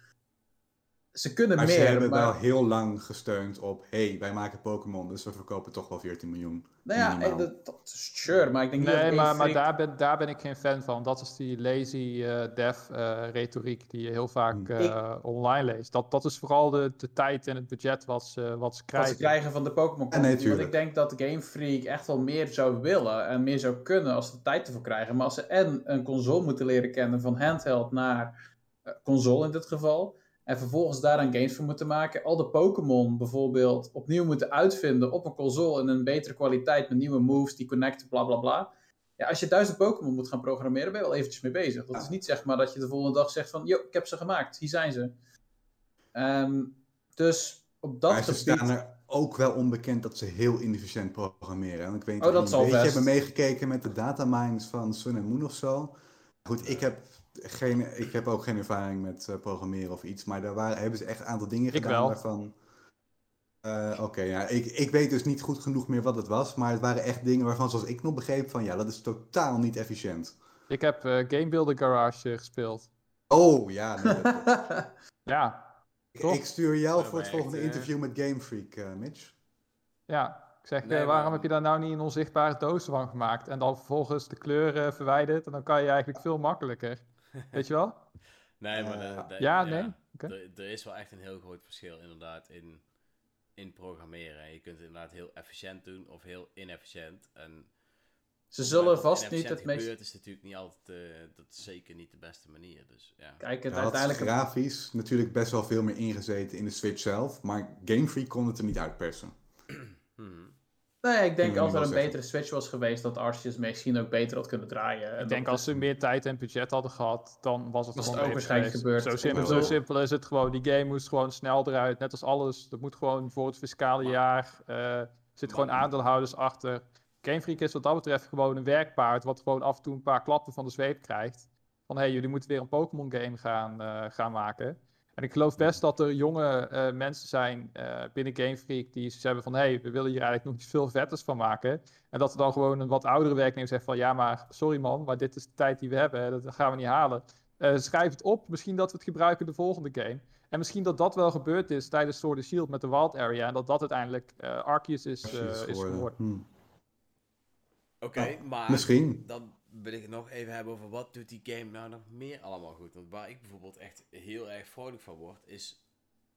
Ze kunnen Maar meer. ze hebben maar, wel heel lang gesteund op, hey, wij maken Pokémon, dus we verkopen toch wel 14 miljoen. nou ja, dat, dat is sure, maar ik denk dat Nee, maar, maar Freak- daar, ben, daar ben ik geen fan van. Dat is die lazy eh dev eh, retoriek die je heel vaak Hmm. eh, online leest. Dat, dat is vooral de, de tijd en het budget wat ze, wat ze wat krijgen. ze krijgen van de Pokémon Ja, nee. Want ik denk dat Game Freak echt wel meer zou willen en meer zou kunnen als ze de tijd ervoor krijgen. Maar als ze en een console moeten leren kennen van handheld naar eh, console in dit geval. En vervolgens daar dan games voor moeten maken. Al de Pokémon bijvoorbeeld opnieuw moeten uitvinden op een console in een betere kwaliteit met nieuwe moves die connecten, bla bla bla. Ja, als je duizend Pokémon moet gaan programmeren, ben je wel eventjes mee bezig. Dat is niet zeg maar dat je de volgende dag zegt van, yo, ik heb ze gemaakt, hier zijn ze. Ehm, dus op dat maar ze gebied... staan er ook wel onbekend dat ze heel inefficiënt programmeren. En ik weet niet Oh, dat zal een beetje best. hebben meegekeken met de datamines van Sun and Moon of zo. Goed, ik heb, geen, ik heb ook geen ervaring met eh, programmeren of iets, maar daar waren, hebben ze echt een aantal dingen Ik gedaan wel. waarvan... Eh, Oké, ja, ik, ik weet dus niet goed genoeg meer wat het was, maar het waren echt dingen waarvan, zoals ik nog begreep, van ja, dat is totaal niet efficiënt. Ik heb eh, Game Builder Garage gespeeld. Oh, ja, nee, dat- Ja, ik, stuur jou voor het volgende interview met Game Freak, eh, Mitch. ja. Ik zeg, Nee, waarom maar- heb je daar nou niet een onzichtbare doos van gemaakt? En dan vervolgens de kleur eh, verwijderd. En dan kan je eigenlijk veel makkelijker. Weet je wel? Nee, maar Eh, de- de- Ja, nee? Er, er is wel echt een heel groot verschil inderdaad in, in programmeren. En je kunt het inderdaad heel efficiënt doen of heel inefficiënt. En Ze zullen vast niet het meest... gebeurt is natuurlijk niet altijd, eh, dat is zeker niet de beste manier. Dus ja. Kijk, het Ja, uiteindelijk... grafisch natuurlijk best wel veel meer ingezeten in de Switch zelf, maar Game Freak kon het er niet uitpersen. Mhm. Nee, ik denk als er een zeggen. betere Switch was geweest, dat Arceus misschien ook beter had kunnen draaien. En Ik denk als ze meer tijd en budget hadden gehad, dan was het Was gewoon het ook waarschijnlijk geweest. gebeurd. Zo simpel, zo is het gewoon. Die game moest gewoon snel eruit. Net als alles. Dat moet gewoon voor het fiscale Maar- jaar. eh zitten gewoon aandeelhouders achter. Game Freak is wat dat betreft gewoon een werkpaard. Wat gewoon af en toe een paar klappen van de zweep krijgt. Van hé, hey, jullie moeten weer een Pokémon game gaan, eh, gaan maken. En ik geloof best dat er jonge eh, mensen zijn eh, binnen Game Freak die zoiets hebben van hé, hey, we willen hier eigenlijk nog iets veel vetters van maken. En dat er dan gewoon een wat oudere werknemer zegt van ja, maar sorry man, maar dit is de tijd die we hebben, dat gaan we niet halen. Eh, schrijf het op, misschien dat we het gebruiken in de volgende game. En misschien dat dat wel gebeurd is tijdens Sword and Shield met de Wild Area en dat dat uiteindelijk eh Arceus is, eh, is geworden. Hm. Oké, Ja, maar Misschien. dan wil ik het nog even hebben over wat doet die game nou nog meer allemaal goed. Want waar ik bijvoorbeeld echt heel erg vrolijk van word, is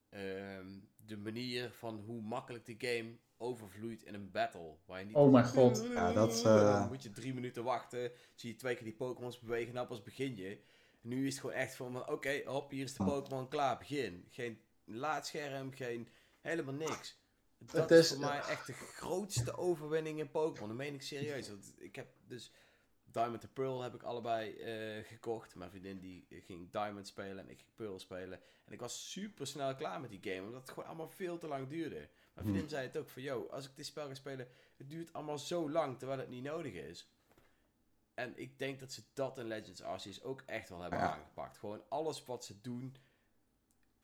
ehm, de manier van hoe makkelijk de game overvloeit in een battle. Waar je niet Oh mijn god. Ja, dat, Dan eh, moet je drie minuten wachten, zie je twee keer die Pokémons bewegen, nou pas begin je. Nu is het gewoon echt van, oké, hop, hier is de Pokémon klaar, begin. Geen laadscherm, geen, helemaal niks. Dat Het is, is- voor mij echt de grootste overwinning in Pokémon. Dat meen ik serieus. Want ik heb dus Diamond en Pearl heb ik allebei eh, gekocht. Mijn vriendin die ging Diamond spelen en ik ging Pearl spelen. En ik was super snel klaar met die game, omdat het gewoon allemaal veel te lang duurde. Mijn vriendin zei het ook van, yo, als ik dit spel ga spelen, het duurt allemaal zo lang, terwijl het niet nodig is. En ik denk dat ze dat in Legends Arceus ook echt wel hebben Ja. aangepakt. Gewoon alles wat ze doen,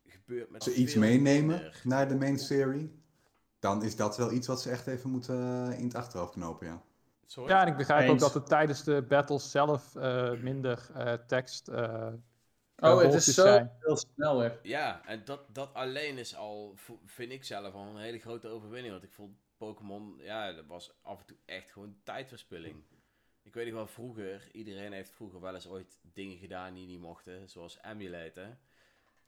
gebeurt met Als ze iets meenemen minder. naar de main serie, dan is dat wel iets wat ze echt even moeten eh, in het achterhoofd knopen, ja. Sorry? Ja, en ik begrijp ook dat er tijdens de battles zelf eh, minder eh, tekst eh, Oh, het is zo zijn. veel sneller. Ja, en dat, dat alleen is al, vind ik zelf al een hele grote overwinning. Want ik vond Pokémon, ja, dat was af en toe echt gewoon tijdverspilling. Ik weet nog wel vroeger, iedereen heeft vroeger wel eens ooit dingen gedaan die niet mochten, zoals emulaten.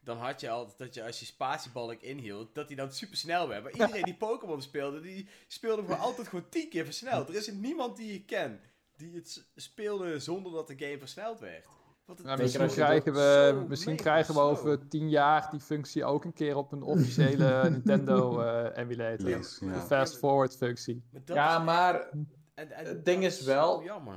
Dan had je altijd dat je als je spatiebalk inhield, dat hij dan super snel werd. Maar iedereen die Pokémon speelde, die speelde gewoon altijd gewoon tien keer versneld. Er is niemand die je kent die het speelde zonder dat de game versneld werd. Nou, is misschien krijgen we, misschien krijgen we over tien jaar die functie ook een keer op een officiële Nintendo eh emulator. Yes, De fast forward functie. Maar Ja, is maar En, en Het ding is wel- jammer.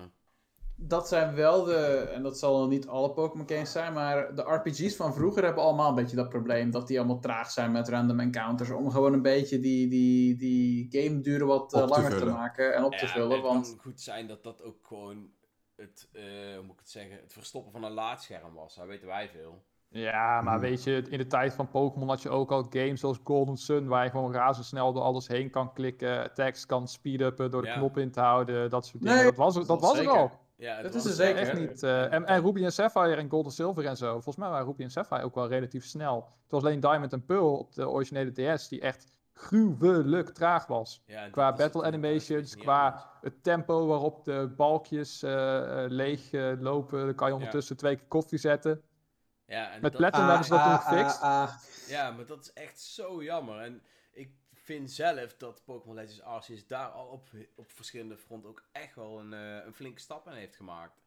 Dat zijn wel de, en dat zal nog niet alle Pokémon games zijn, maar de RPG's van vroeger hebben allemaal een beetje dat probleem. Dat die allemaal traag zijn met random encounters. Om gewoon een beetje die, die, die game duren wat eh, te langer te maken en op te vullen. Het Want kan goed zijn dat dat ook gewoon het, eh, hoe moet ik het zeggen, het verstoppen van een laadscherm was. Daar weten wij veel. Ja, maar Hmm. weet je, in de tijd van Pokémon had je ook al games zoals Golden Sun, waar je gewoon razendsnel door alles heen kan klikken, attacks kan speed-uppen door de Ja. knop in te houden, dat soort dingen. Nee, dat was, er- dat dat was er al. Ja, het Dat was is er zeker. Echt niet. eh, en, en Ruby en Sapphire en Gold en Silver en zo. Volgens mij waren Ruby en Sapphire ook wel relatief snel. Het was alleen Diamond en Pearl op de originele DS die echt gruwelijk traag was. Ja, Qua battle animations, qua anders. het tempo waarop de balkjes eh, eh, leeg lopen. Dan kan je ondertussen twee keer koffie zetten. Ja, en Met dat- Platinum hebben ze dat toen gefixt. ah. Ja, maar dat is echt zo jammer. En ik vind zelf dat Pokémon Legends Arceus daar al op, op verschillende fronten ook echt wel een, eh, een flinke stap in heeft gemaakt.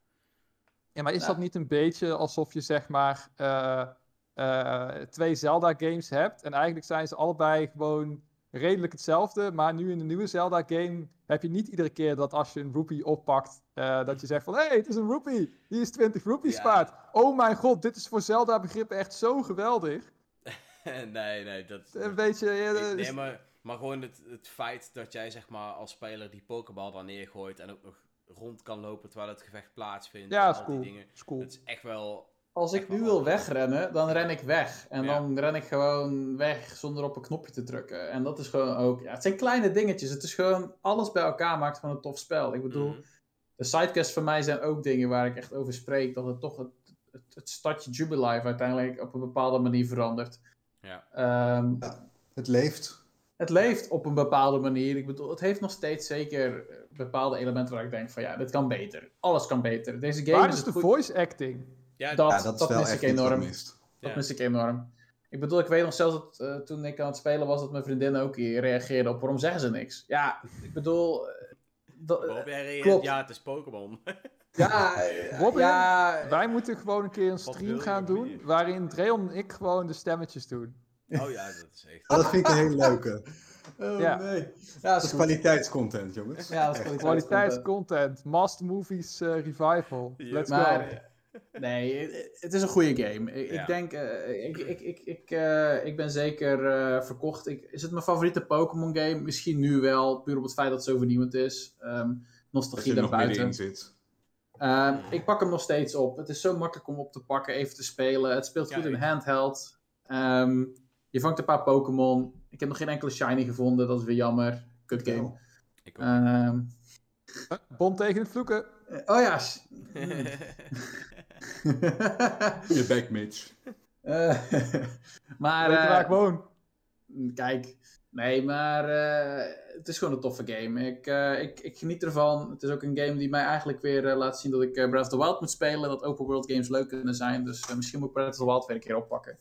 Ja, maar is Ja. dat niet een beetje alsof je zeg maar eh, eh, twee Zelda-games hebt en eigenlijk zijn ze allebei gewoon redelijk hetzelfde, maar nu in de nieuwe Zelda-game heb je niet iedere keer dat als je een rupee oppakt, eh, dat je zegt van hé, hey, het is een rupee, die is 20 rupees Ja. waard. Oh mijn god, dit is voor Zelda-begrippen echt zo geweldig. nee, nee, dat... Een beetje... ja, Ik- dat is- nee, maar, maar gewoon het, het feit dat jij zeg maar als speler die Pokéball dan neergooit en ook nog rond kan lopen terwijl het gevecht plaatsvindt. Ja, en is al cool. die dingen. is cool. Het is echt wel... Als ik nu wil wegrennen, dan ren ik weg. En Ja. dan ren ik gewoon weg zonder op een knopje te drukken. En dat is gewoon ook... Ja, het zijn kleine dingetjes. Het is gewoon... Alles bij elkaar maakt gewoon een tof spel. Ik bedoel, Mhm. de sidecasts voor mij zijn ook dingen waar ik echt over spreek. Dat het toch het, het, het stadje Jubilife uiteindelijk op een bepaalde manier verandert. Ja. Ehm, Het leeft. Het leeft op een bepaalde manier. Ik bedoel, het heeft nog steeds zeker eh, bepaalde elementen waar ik denk van ja, dit kan beter. Alles kan beter. Deze game Waar is is de goed. voice acting? Ja, Dat- Ja, dat mis ik enorm. mist. Dat Ja. mis ik enorm. Ik bedoel, ik weet nog zelfs dat eh, toen ik aan het spelen was, dat mijn vriendin ook hier reageerde op waarom zeggen ze niks. Ja, ik bedoel. dat- klopt. ja, het is Pokémon. ja, Robin, ja, Wij moeten gewoon een keer een stream gaan doen waarin Dreon en ik gewoon de stemmetjes doen. Oh ja, dat is echt... Dat vind ik een hele leuke. oh, Ja. nee. Ja, Dat is kwaliteitscontent, jongens. Ja, dat is Echt. kwaliteitscontent. Kwaliteitscontent, Master Movies eh, Revival. Let's go. Maar, nee, het- is een goede game. Ik, Ja. ik denk, eh, ik, ik, ik, ik, eh, ik ben zeker eh, verkocht. Ik, is het mijn favoriete Pokémon game? Misschien nu wel, puur op het feit dat het zo vernieuwend is. Ehm Dat nostalgie daarbuiten. zit. Ehm, ik pak hem nog steeds op. Het is zo makkelijk om op te pakken, even te spelen. Het speelt Ja, goed in handheld. Ehm, je vangt een paar Pokémon. Ik heb nog geen enkele shiny gevonden, dat is weer jammer. Kut game. Ik ook. Ehm, Bond tegen het vloeken. eh, oh ja. Je back, Mitch. Eh, maar Weet je waar eh, ik woon? kijk, nee, maar eh, het is gewoon een toffe game. Ik, eh, ik, ik geniet ervan. Het is ook een game die mij eigenlijk weer laat zien dat ik eh, Breath of the Wild moet spelen. Dat open world games leuk kunnen zijn. Dus misschien moet ik Breath of the Wild weer een keer oppakken.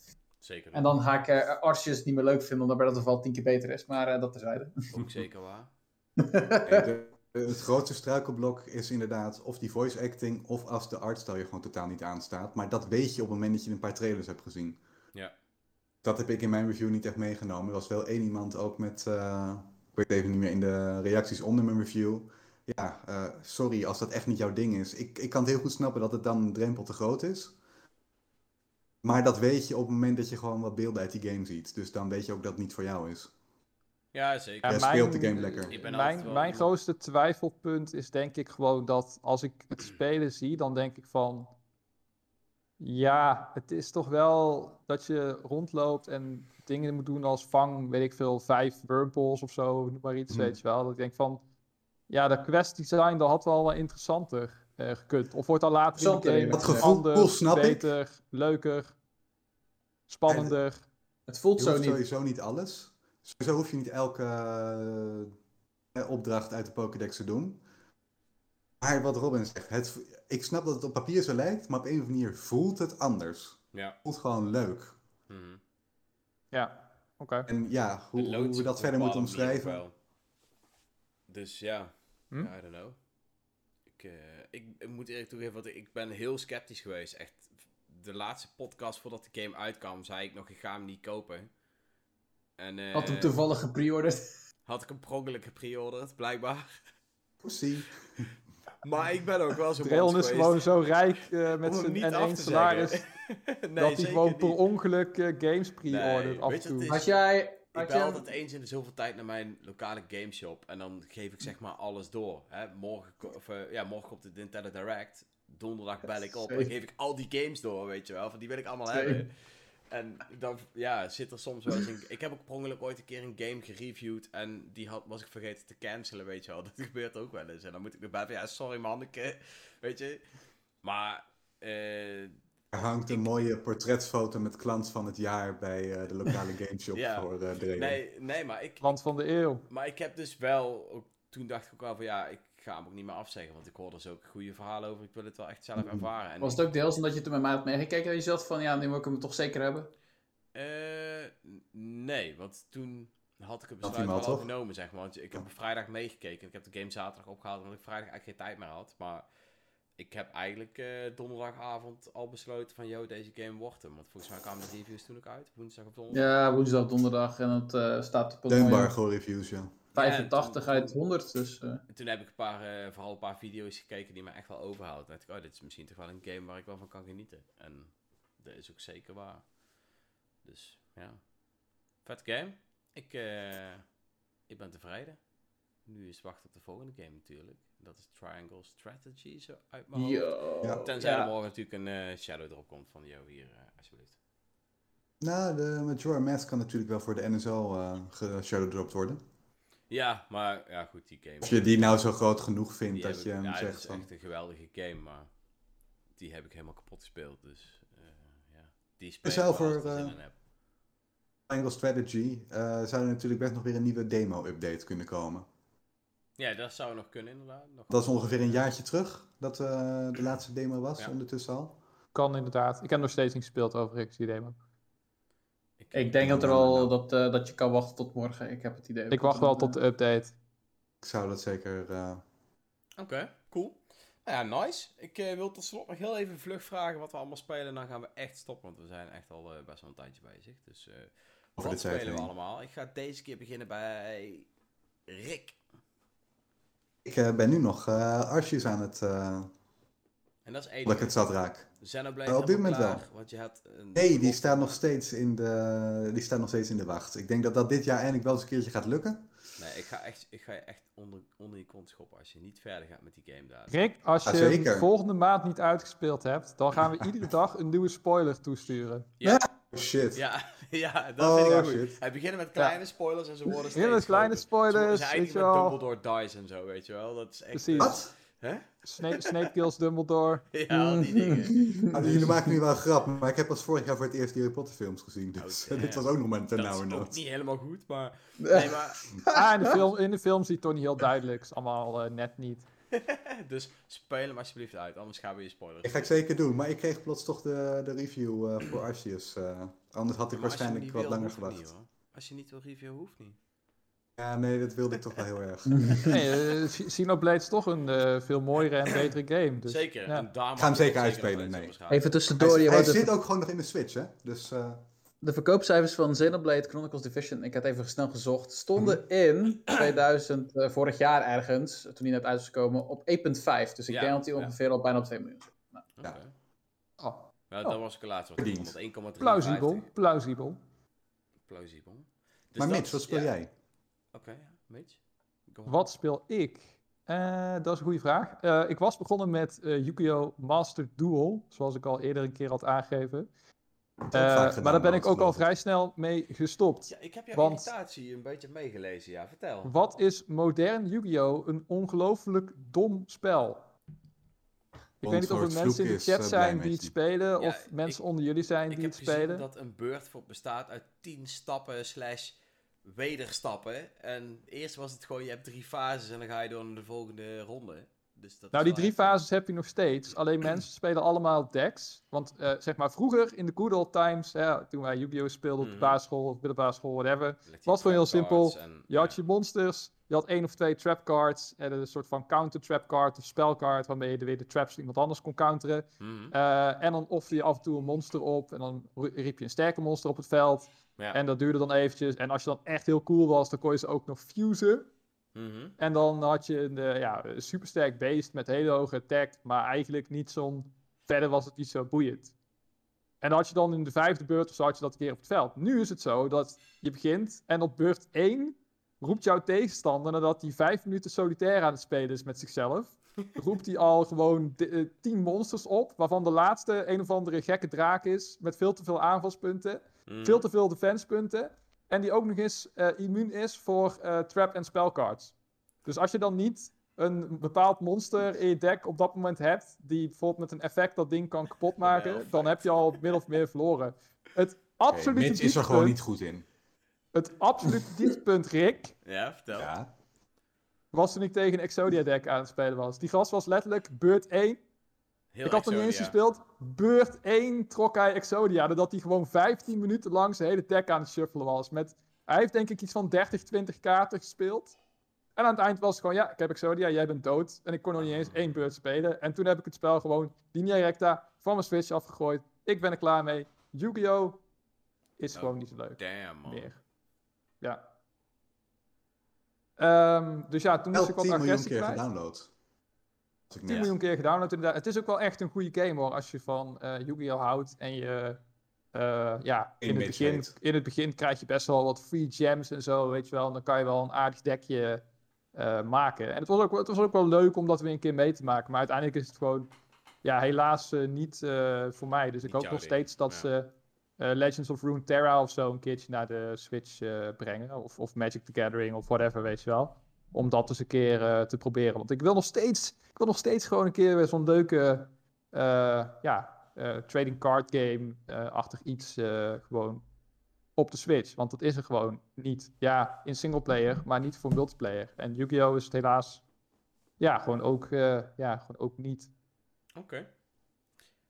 Zeker. En dan ga ik Arceus niet meer leuk vinden omdat Breath of the Wild tien keer beter is. Maar eh, dat terzijde. Ook zeker waar. De- het grootste struikelblok is inderdaad of die voice acting of als de artstyle je gewoon totaal niet aanstaat. Maar dat weet je op het moment dat je een paar trailers hebt gezien. Ja. Dat heb ik in mijn review niet echt meegenomen. Er was wel één iemand ook met, eh, ik weet even niet meer, in de reacties onder mijn review. Ja, eh, sorry als dat echt niet jouw ding is. Ik, ik kan het heel goed snappen dat het dan een drempel te groot is. Maar dat weet je op het moment dat je gewoon wat beelden uit die game ziet. Dus dan weet je ook dat het niet voor jou is. Ja, zeker. Ja, speelt de game lekker. Ik ben altijd mijn, wel mijn grootste twijfelpunt is denk ik gewoon dat als ik het spelen zie, dan denk ik van... Ja, het is toch wel dat je rondloopt en dingen moet doen als vang, weet ik veel, vijf wurmpols of zo, noem maar iets, Mhm. weet je wel. Dat ik denk van, ja, dat quest design, dat had wel wel interessanter eh, gekund. Of wordt dan later in de Interessanter, game dat gevoel anders, snap ik. beter, leuker, spannender. Het voelt Je zo niet. sowieso niet alles. Sowieso hoef je niet elke eh, opdracht uit de Pokédex te doen. Maar wat Robin zegt, het, ik snap dat het op papier zo lijkt, maar op een of andere manier voelt het anders. Ja. Het voelt gewoon leuk. Mhm. Ja, oké. En ja, hoe, Het hoe we dat verder moeten omschrijven. Dus ja, Hm? I don't know. Ik, eh, ik, ik moet eerlijk toegeven, want ik ben heel sceptisch geweest. Echt, de laatste podcast voordat de game uitkwam, zei ik nog, ik ga hem niet kopen. En eh, Had hem toevallig gepreorderd. had ik hem per ongeluk gepreorderd, blijkbaar. Pussy. Maar ik ben ook wel zo Dreon is gewoon zo rijk eh, met zijn en één salaris, nee, dat hij gewoon per ongeluk games pre-ordert Nee, af weet en je wat toe. is? Had jij... Ik bel altijd eens in de zoveel tijd naar mijn lokale gameshop. En dan geef ik zeg maar alles door. Hè? Morgen, of, eh, ja, morgen op de Nintendo Direct. Donderdag bel ik op. En geef ik al die games door, weet je wel. Van die wil ik allemaal Same. hebben. En dan ja, zit er soms wel eens een... Ik heb ook per ongeluk ooit een keer een game gereviewd en die had, was ik vergeten te cancelen, weet je wel. Dat gebeurt ook wel eens. En dan moet ik erbij van, ja, sorry man, ik, eh, weet je. Maar, eh, Er hangt een mooie portretfoto met klant van het jaar bij eh, de lokale gameshop Ja. voor eh Dreden. nee, nee, maar ik, Land van de eeuw. maar ik heb dus wel, ook, toen dacht ik ook wel van, ja, ik ga hem ook niet meer afzeggen, want ik hoor er zo goede verhalen over. Ik wil het wel echt zelf ervaren. En Was het ook deels omdat je toen met mij had meegekeken en je zat van, ja, nu wil ik hem toch zeker hebben? Eh, nee, want toen had ik het besluit al, genomen, zeg maar. Want ik heb op vrijdag meegekeken. Ik heb de game zaterdag opgehaald omdat ik vrijdag eigenlijk geen tijd meer had. Maar ik heb eigenlijk eh, donderdagavond al besloten van, yo, deze game wordt hem. Want volgens mij kwamen de reviews toen ook uit, woensdag of donderdag. Ja, woensdag, donderdag en het eh, staat op een Deunbargo reviews, ja. 85 Ja, en uit toen- 100, dus... eh, En toen heb ik een paar, eh, vooral een paar video's gekeken die me echt wel overhaalden. Toen dacht ik, oh, dit is misschien toch wel een game waar ik wel van kan genieten. En dat is ook zeker waar. Dus, ja. Vet game. Ik, eh, ik ben tevreden. Nu is wachten op de volgende game natuurlijk. Dat is Triangle Strategy, zo uit mijn hoofd. Yo. Ja. Tenzij Ja. er morgen natuurlijk een eh, shadow erop komt van, yo, hier, eh, alsjeblieft. Nou, de Majora Mask kan natuurlijk wel voor de NSL eh geshadowdropt worden. Ja, maar ja, goed, die game. Als je die nou zo groot genoeg vindt die dat je ik- hem ja, het zegt is van... echt een geweldige game, maar die heb ik helemaal kapot gespeeld. Dus, eh, ja. Die speel ik voor. Triangle Strategy eh, zou er natuurlijk best nog weer een nieuwe demo-update kunnen komen. Ja, dat zou nog kunnen inderdaad. Nog Dat is ongeveer een jaartje terug dat eh, de laatste demo was, Ja. ondertussen al. Kan inderdaad. Ik heb nog steeds niet gespeeld overigens, die demo. Ik denk dat er al dat, eh, dat je kan wachten tot morgen. Ik heb het idee. Ik wacht wel tot de eh, update. Ik zou dat zeker... eh, Oké, cool. Nou ja, nice. Ik eh, wil tot slot nog heel even vlug vragen wat we allemaal spelen. Dan gaan we echt stoppen, want we zijn echt al eh, best wel een tijdje bezig. Dus eh wat spelen we allemaal? Ik ga deze keer beginnen bij Rick. Ik eh, ben nu nog eh Arceus aan het... eh En dat is dat ik één. het zat raak. Xenoblade op dit moment klaar, Want je had een... Nee, die staat nog steeds in de, die staat nog steeds in de wacht. Ik denk dat dat dit jaar eindelijk wel eens een keertje gaat lukken. Nee, ik ga, echt, ik ga je echt onder, onder je kont schoppen als je niet verder gaat met die game daar. Rick, als Ja, je volgende maand niet uitgespeeld hebt, dan gaan we iedere dag een nieuwe spoiler toesturen. Oh, shit. Ja, ja, dat vind ik Oh wel goed. shit. Hij beginnen met kleine spoilers en ze worden steeds Heel kleine spoilers, Ze eindigen met. Dumbledore dies en zo, weet je wel. Dat is echt... Precies. eh, Wat? Hè? Snape, Snape kills Dumbledore. Ja, al die dingen. Nou, jullie maken nu wel een grap, maar ik heb pas vorig jaar voor het eerst die Harry Potter films gezien. Dus Oh, damn. dit was ook nog een Dat nauwe is ook nood. niet helemaal goed, maar... Nee, maar... Ah, in de film, in de film zie je het toch niet heel duidelijk. Is allemaal eh, net niet. Dus speel hem alsjeblieft uit, anders gaan we je spoilers. Ik ga ik zeker doen, maar ik kreeg plots toch de, de review eh, voor Arceus. eh, anders had ik Maar je waarschijnlijk wat wil, langer gewacht. niet. Als je niet wil reviewen, hoeft niet. Ja, nee, dat wilde ik toch wel heel erg. Nee, uh, Xenoblade is toch een veel mooiere en betere game. Dus, zeker. ja. En daar Ga hem zeker uitspelen, nee. Even Hij, tussendoor. je hij wou de, zit ook gewoon nog in de Switch, hè? Dus eh, de verkoopcijfers van Xenoblade Chronicles Division, ik had even snel gezocht, stonden in 2000, eh, vorig jaar ergens, toen die net uit is gekomen, op 1.5. Dus ik Ja, denk dat die ja. ongeveer al bijna op 2 miljoen zit. Oké. Oh, Ja, dat was ik laatst wat Verdiend. gevonden, 1,53. plausibel, plausibel. Plausibel. Dus maar dat Mitch, wat speel ja. jij? Oké, ja. Mitch? Wat speel ik? Eh, dat is een goede vraag. Eh, ik was begonnen met eh Yu-Gi-Oh! Master Duel, zoals ik al eerder een keer had aangegeven. Dat Eh, heb ik maar daar ben ik ook al ik. vrij snel mee gestopt. Ja, ik heb jouw Want- irritatie een beetje meegelezen, ja. Vertel. Wat is modern Yu-Gi-Oh! een ongelooflijk dom spel? Ik weet niet of er mensen in de chat eh, zijn die het spelen, Ja, of mensen ik- onder jullie zijn Ik die heb het gezien spelen. dat een beurt bestaat uit 10 stappen slash wederstappen. En eerst was het gewoon, je hebt drie fases en dan ga je door naar de volgende ronde. Dus dat Nou, die drie fases heb je nog steeds. Alleen mensen spelen allemaal decks. Want eh, zeg maar, vroeger in de good old times, hè, toen wij Yu-Gi-Oh! speelden op de Mhm. basisschool of middelbare school, whatever. Was gewoon heel simpel. en- Je had je monsters, je had één of twee trap cards en een soort van counter trap card of spelcard waarmee je de, weer de traps van iemand anders kon counteren. Mhm. Eh, en dan offer je af en toe een monster op en dan ri- riep je een sterke monster op het veld. Ja. En dat duurde dan eventjes. En als je dan echt heel cool was, dan kon je ze ook nog fusen. Mhm. En dan had je een eh, ja, supersterk beest met hele hoge attack, maar eigenlijk niet zo'n... Verder was het niet zo boeiend. En had je dan in de vijfde beurt of zo had je dat een keer op het veld. Nu is het zo dat je begint en op beurt 1 roept jouw tegenstander nadat hij vijf minuten solitaire aan het spelen is met zichzelf. roept hij al gewoon de- eh, tien monsters op, waarvan de laatste een of andere gekke draak is met veel te veel aanvalspunten, Mm. veel te veel defensepunten en die ook nog eens eh, immuun is voor eh, trap en spellcards. Dus als je dan niet een bepaald monster in je deck op dat moment hebt, die bijvoorbeeld met een effect dat ding kan kapotmaken, effect. dan heb je al min of meer verloren. Het absolute Mitch is er gewoon niet goed in. Het absolute dieptepunt, Rick, Ja, vertel. Ja. was toen ik tegen een Exodia deck aan het spelen was. Die gast was letterlijk beurt 1. Heel ik had nog niet eens gespeeld. Beurt 1 trok hij Exodia. Doordat hij gewoon 15 minuten lang zijn hele deck aan het shuffelen was. Met, hij heeft denk ik iets van 30, 20 kaarten gespeeld. En aan het eind was het gewoon, ja, ik heb Exodia, jij bent dood. En ik kon nog niet eens één beurt spelen. En toen heb ik het spel gewoon linea recta van mijn Switch afgegooid. Ik ben er klaar mee. Yu-Gi-Oh! is Oh, gewoon niet zo leuk Damn, man. meer. Ja. Ehm, dus ja, toen moest ik wat 10 miljoen agressie keer gedownload. Als ik 10 net. miljoen keer gedownload inderdaad. Het is ook wel echt een goede game hoor, als je van eh Yu-Gi-Oh! houdt en je... eh, ja, in het, begin, in het begin krijg je best wel wat free gems en zo, weet je wel. En dan kan je wel een aardig dekje eh, maken. En het was, ook, het was ook wel leuk om dat weer een keer mee te maken. Maar uiteindelijk is het gewoon, ja, helaas niet voor mij. Dus ik hoop nog steeds dat ja. ze Legends of Runeterra of zo een keertje naar de Switch brengen. Of, of Magic the Gathering of whatever, weet je wel. Om dat eens een keer eh, te proberen. Want ik wil nog steeds, ik wil nog steeds gewoon een keer weer zo'n leuke, eh, ja, eh, trading card game eh, achtig iets gewoon op de Switch. Want dat is er gewoon niet. Ja, in singleplayer, maar niet voor multiplayer. En Yu-Gi-Oh! is het helaas, ja, gewoon ook, ja, gewoon ook niet. Oké.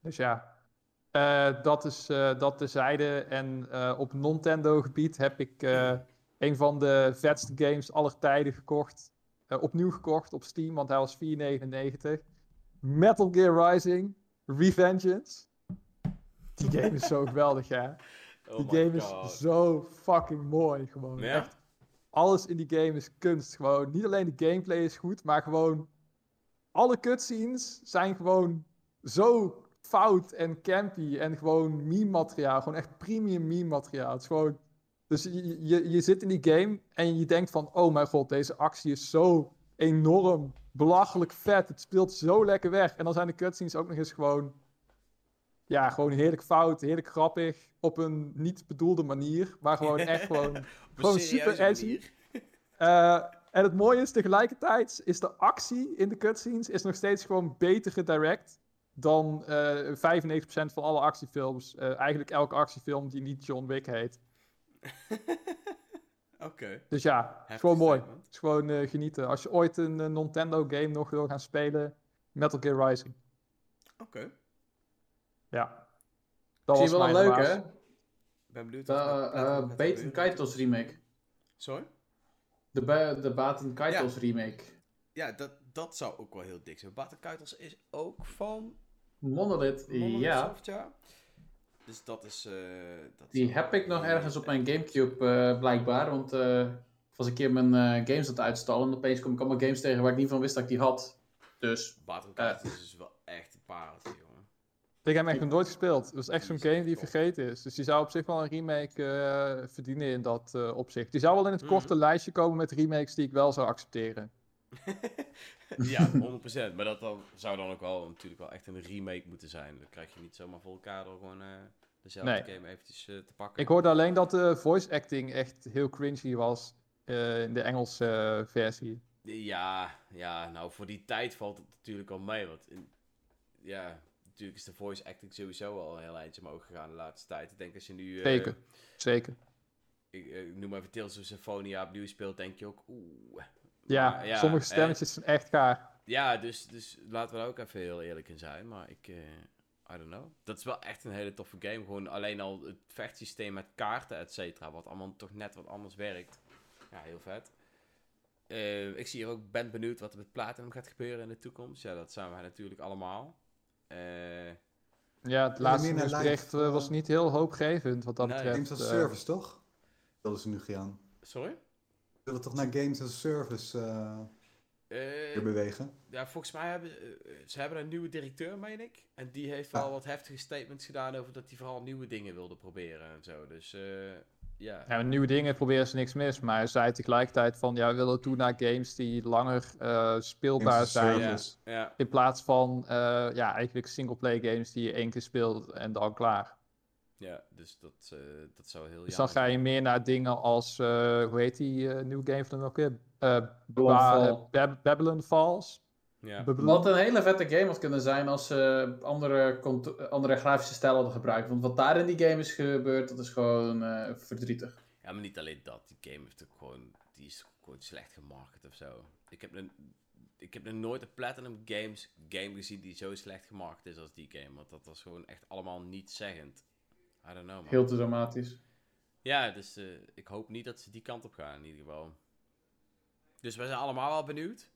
Dus ja, dat is dat tezijde. En op Nintendo gebied heb ik een van de vetste games aller tijden gekocht. Eh, opnieuw gekocht op Steam, want hij was 4,99. Metal Gear Rising Revengeance. Die game is zo geweldig, hè? Oh Die my game God. is zo fucking mooi, gewoon. Ja? Echt, alles in die game is kunst, gewoon. Niet alleen de gameplay is goed, maar gewoon... Alle cutscenes zijn gewoon zo fout en campy en gewoon meme-materiaal. Gewoon echt premium meme-materiaal. Het is gewoon... Dus je, je, je zit in die game en je denkt van... Oh mijn god, deze actie is zo enorm belachelijk vet. Het speelt zo lekker weg. En dan zijn de cutscenes ook nog eens gewoon... Ja, gewoon heerlijk fout, heerlijk grappig. Op een niet bedoelde manier. Maar gewoon echt gewoon... Gewoon super edgy. Eh, en het mooie is tegelijkertijd, is de actie in de cutscenes is nog steeds gewoon beter gedirect dan eh 95% van alle actiefilms. Eh, eigenlijk elke actiefilm die niet John Wick heet. Oké. Dus ja, het is Heftig gewoon mooi. Het is gewoon eh, genieten. Als je ooit een eh, Nintendo game nog wil gaan spelen, Metal Gear Rising. Oké. Ja. Dat Zie je wel was leuke, helaas. hè? Ik ben benieuwd De uh, gaat Baten. Kaitos remake. Sorry? De, ba de Baten Kaitos remake. Ja, dat, dat zou ook wel heel dik zijn. Baten Kuitels is ook van Monolith, Monolith ja. Soft, ja. Dus dat is... eh, dat Die is heb ik nog ergens op mijn. Gamecube eh, blijkbaar. Want eh, ik was een keer mijn eh, games aan het uitstallen. En opeens kom ik allemaal games tegen waar ik niet van wist dat ik die had. Dus Baten Kuitels is dus wel echt een pareltje, jongen. Ik heb hem echt nog nooit gespeeld. Het was echt zo'n is game die vergeten is. Dus die zou op zich wel een remake eh, verdienen in dat eh, opzicht. Die zou wel in het Mhm. korte lijstje komen met remakes die ik wel zou accepteren. ja, 100%. Maar dat dan, zou dan ook wel natuurlijk wel echt een remake moeten zijn. Dan krijg je niet zomaar voor elkaar door gewoon eh, dezelfde Nee. game eventjes eh, te pakken. Ik hoorde alleen dat de voice acting echt heel cringy was eh, in de Engelse eh, versie. Ja, ja, nou voor die tijd valt het natuurlijk al mee. Want in, ja, natuurlijk is de voice acting sowieso al een heel eindje omhoog gegaan de laatste tijd. Ik denk als je nu... eh, Zeker, zeker. ik, eh, noem even Tales of Symphonia opnieuw speelt, denk je ook... Oeh. Ja, Maar ja, sommige eh, stemmetjes zijn echt gaar. Ja, dus, dus laten we daar ook even heel eerlijk in zijn. Maar ik, eh, I don't know. Dat is wel echt een hele toffe game. Gewoon alleen al het vechtsysteem met kaarten, et cetera. Wat allemaal toch net wat anders werkt. Ja, heel vet. Eh, ik zie hier ook, ben benieuwd wat er met Platinum gaat gebeuren in de toekomst. Ja, dat zijn wij natuurlijk allemaal. Eh, Ja, het laatste nieuwsbericht eh, was niet heel hoopgevend wat dat Nee. betreft. Games as. Service, toch? Dat is nu gaan. sorry? We willen toch naar Games as Service weer bewegen? ja, volgens mij hebben eh, ze hebben een nieuwe directeur, meen ik. En die heeft wel Ja. wat heftige statements gedaan over dat hij vooral nieuwe dingen wilde proberen en zo. Dus eh, ja. Ja, nieuwe dingen proberen ze niks mis. Maar hij zei tegelijkertijd van, ja, we willen toe naar games die langer eh, speelbaar zijn. service. ja. In plaats van, eh, ja, eigenlijk singleplay games die je één keer speelt en dan klaar. Ja, dus dat, eh, dat zou heel Dus dan ga je meer naar dingen als, eh, hoe heet die eh, nieuwe game van weer? Eh, Babylon Fall. eh, Bab- Babylon Falls. Ja. Babylon- Wat een hele vette game had kunnen zijn als ze andere, cont- andere grafische stijlen hadden gebruikt. Want wat daar in die game is gebeurd, dat is gewoon eh, verdrietig. ja, maar niet alleen dat. Die game heeft ook gewoon, die is gewoon slecht gemarket of zo. Ik heb, een, ik heb nog nooit een Platinum Games game gezien die zo slecht gemarket is als die game. Want dat was gewoon echt allemaal niet zeggend. I don't know, man. Heel te dramatisch. Ja, dus eh, ik hoop niet dat ze die kant op gaan in ieder geval. Dus wij zijn allemaal wel benieuwd.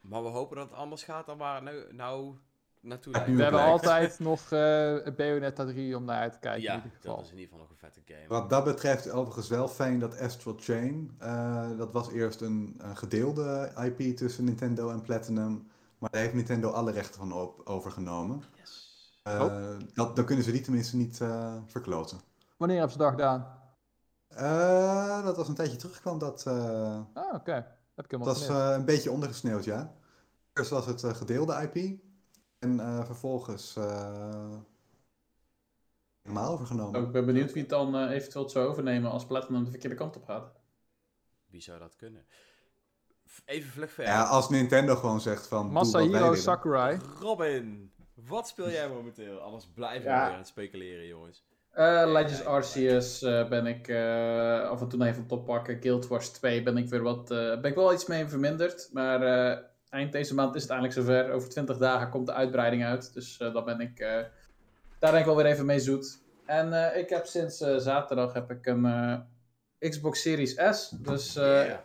Maar we hopen dat het anders gaat dan waar het nou, nou naartoe lijkt. We hebben altijd nog eh Bayonetta 3 om naar uit te kijken in Ja, ieder geval. dat is in ieder geval nog een vette game. Wat dat betreft overigens wel fijn dat Astral Chain, eh, dat was eerst een, een gedeelde IP tussen Nintendo en Platinum, maar daar heeft Nintendo alle rechten van op, overgenomen. Yes. Eh, dat, dan kunnen ze die tenminste niet eh, verkloten. Wanneer hebben ze dat gedaan? Eh, dat was een tijdje terug kwam dat, eh, Ah, oké. Heb ik helemaal dat eh, een beetje ondergesneeuwd, ja. Eerst was het eh, gedeelde IP en eh, vervolgens eh, helemaal overgenomen. Ik ben benieuwd wie het dan eventueel zou overnemen als Platinum de verkeerde kant op gaat. Wie zou dat kunnen? Even vlug verder. Ja, als Nintendo gewoon zegt van. Masahiro. Sakurai. Robin, wat speel jij momenteel? Anders blijven we Ja. weer aan het speculeren, jongens. Eh Legends Arceus eh, ben ik eh, af en toe even top pakken. Guild Wars 2 ben ik weer wat. eh, ben ik wel iets mee verminderd. Maar eh, eind deze maand is het eindelijk zover. Over 20 dagen komt de uitbreiding uit. Dus eh, dan ben ik. eh, daar ben ik wel weer even mee zoet. En eh, ik heb sinds eh, zaterdag heb ik een eh, Xbox Series S. Dus eh, Yeah.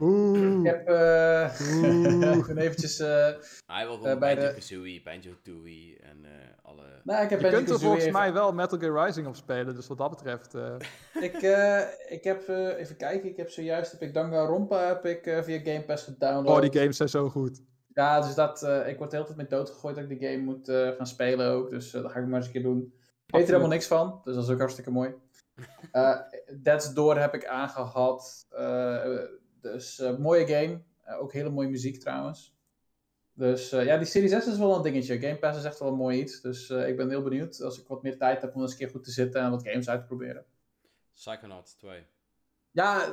Oeh. ik heb. eh Oeh. eventjes. eh, Hij wil gewoon bij de- Banjo-Tooie en eh, alle... nou, ik heb Je kunt er volgens even- mij wel Metal Gear Rising op spelen, dus wat dat betreft... eh, Ik, eh, ik heb, eh, even kijken, ik heb zojuist heb ik Danganronpa heb ik, eh, via Game Pass gedownload. Oh, die games zijn zo goed. Ja, dus dat, eh, ik word de hele tijd mee doodgegooid dat ik die game moet eh, gaan spelen ook. Dus dat ga ik maar eens een keer doen. Ik weet er helemaal niks van, dus dat is ook hartstikke mooi. Eh Dead's Door heb ik aangehad. Eh, dus eh, mooie game. Ook hele mooie muziek trouwens. Dus eh, ja, die Series S is wel een dingetje. Game Pass is echt wel een mooi iets. Dus eh, ik ben heel benieuwd als ik wat meer tijd heb om eens een keer goed te zitten en wat games uit te proberen. Psychonauts 2. Ja,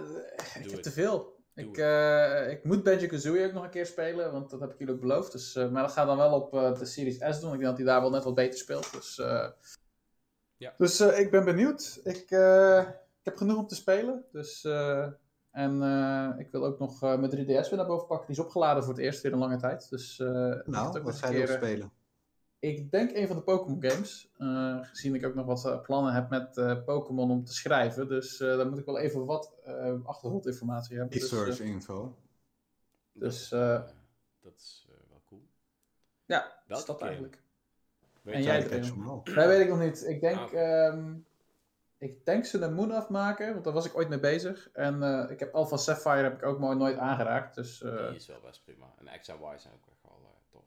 ik heb te veel. Ik, eh, ik moet Banjo-Kazooie ook nog een keer spelen, want dat heb ik jullie ook beloofd. Dus, maar dat gaat dan wel op de Series S doen. Ik denk dat hij daar wel net wat beter speelt. Dus, Ja. dus ik ben benieuwd. Ik, ik heb genoeg om te spelen. Dus, en eh, ik wil ook nog eh, mijn 3DS weer naar boven pakken. Die is opgeladen voor het eerst weer een lange tijd. Dus, eh, Nou, ook wat eens ga je eh, spelen? ik denk een van de Pokémon games. eh, gezien ik ook nog wat eh, plannen heb met eh, Pokémon om te schrijven. Dus eh daar moet ik wel even wat eh, achtergrondinformatie hebben. Dus, Research info. Dus, dat, dat is wel cool. ja, dat is dat game? eigenlijk. Weet En jij, weet ik nog niet. Ik denk, Ah, oké. Ik denk ze de Moon afmaken, want daar was ik ooit mee bezig. En eh, ik heb Alpha Sapphire heb ik ook mooi nooit aangeraakt. Dus, eh, Die is wel best prima. En X en Y zijn ook echt wel eh, tof.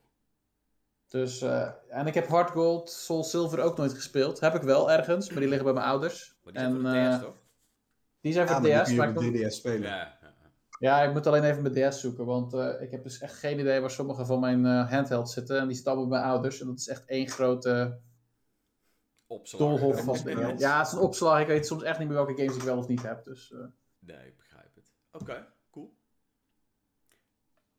dus eh, en ik heb Hard Gold, Soul Silver ook nooit gespeeld. Heb ik wel ergens, maar die liggen bij mijn ouders. Maar die zijn En, voor de eh, DS, toch? Die zijn Ja, voor maar die DS, kun je maar op ik, de moet- DDS spelen. Ja, ja, ik moet alleen even mijn DS zoeken. Want eh, ik heb dus echt geen idee waar sommige van mijn eh handhelds zitten. En die staan bij mijn ouders. En dat is echt één grote Opslag. Ja, van het is een opslag. Ik weet soms echt niet meer welke games ik wel of niet heb. Dus, eh. Nee, ik begrijp het. Oké, cool.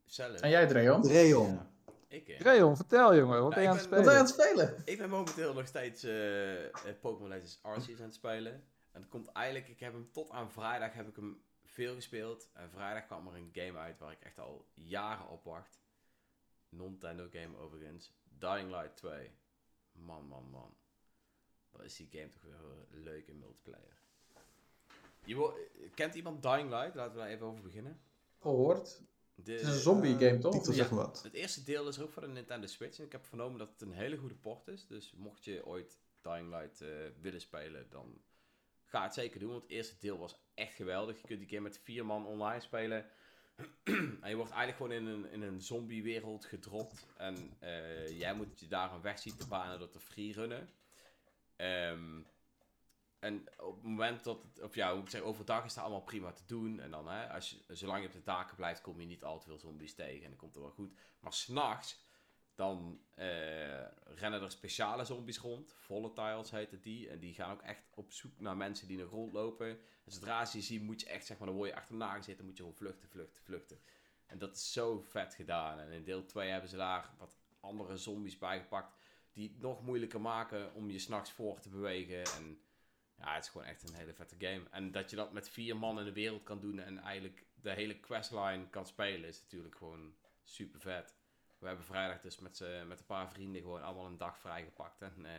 Zelf. En jij, Dreon? Dreon. Ja. Ik, hè? Rayon, vertel jongen, wat ben je aan het ben- Wat ben je aan spelen? het spelen? Ik ben momenteel nog steeds eh, eh, Pokémon Legends Arceus aan het spelen. En dat komt eigenlijk, ik heb hem tot aan vrijdag heb ik hem veel gespeeld. En vrijdag kwam er een game uit waar ik echt al jaren op wacht. Nintendo game overigens. Dying Light 2. Man, man, man. Wat is die game toch weer leuk in multiplayer. Je kent iemand Dying Light? Laten we daar even over beginnen. Gehoord. De- Het is een zombie game, toch? Titel Ja. zeg maar wat. het eerste deel is ook voor de Nintendo Switch. En ik heb vernomen dat het een hele goede port is. Dus mocht je ooit Dying Light eh, willen spelen, dan ga het zeker doen. Want het eerste deel was echt geweldig. Je kunt die game met vier man online spelen. en je wordt eigenlijk gewoon in een, in een zombie-wereld gedropt. En eh, jij moet je daar een weg zien te banen door te freerunnen. Ehm en op het moment dat het, of ja, hoe ik zeg, overdag is het allemaal prima te doen. En dan, hè, als je, zolang je op de daken blijft, kom je niet al te veel zombies tegen. En dan komt het wel goed. Maar s'nachts, dan eh, rennen er speciale zombies rond. Volatiles heette die. En die gaan ook echt op zoek naar mensen die nog rondlopen. En zodra ze je zien, moet je echt, zeg maar, dan word je achterna gezeten. moet je gewoon vluchten, vluchten, vluchten. En dat is zo vet gedaan. En in deel 2 hebben ze daar wat andere zombies bijgepakt. Die het nog moeilijker maken om je s'nachts voor te bewegen. En ja, het is gewoon echt een hele vette game. En dat je dat met vier man in de wereld kan doen en eigenlijk de hele questline kan spelen, is natuurlijk gewoon super vet. We hebben vrijdag dus met, met een paar vrienden gewoon allemaal een dag vrijgepakt. En eh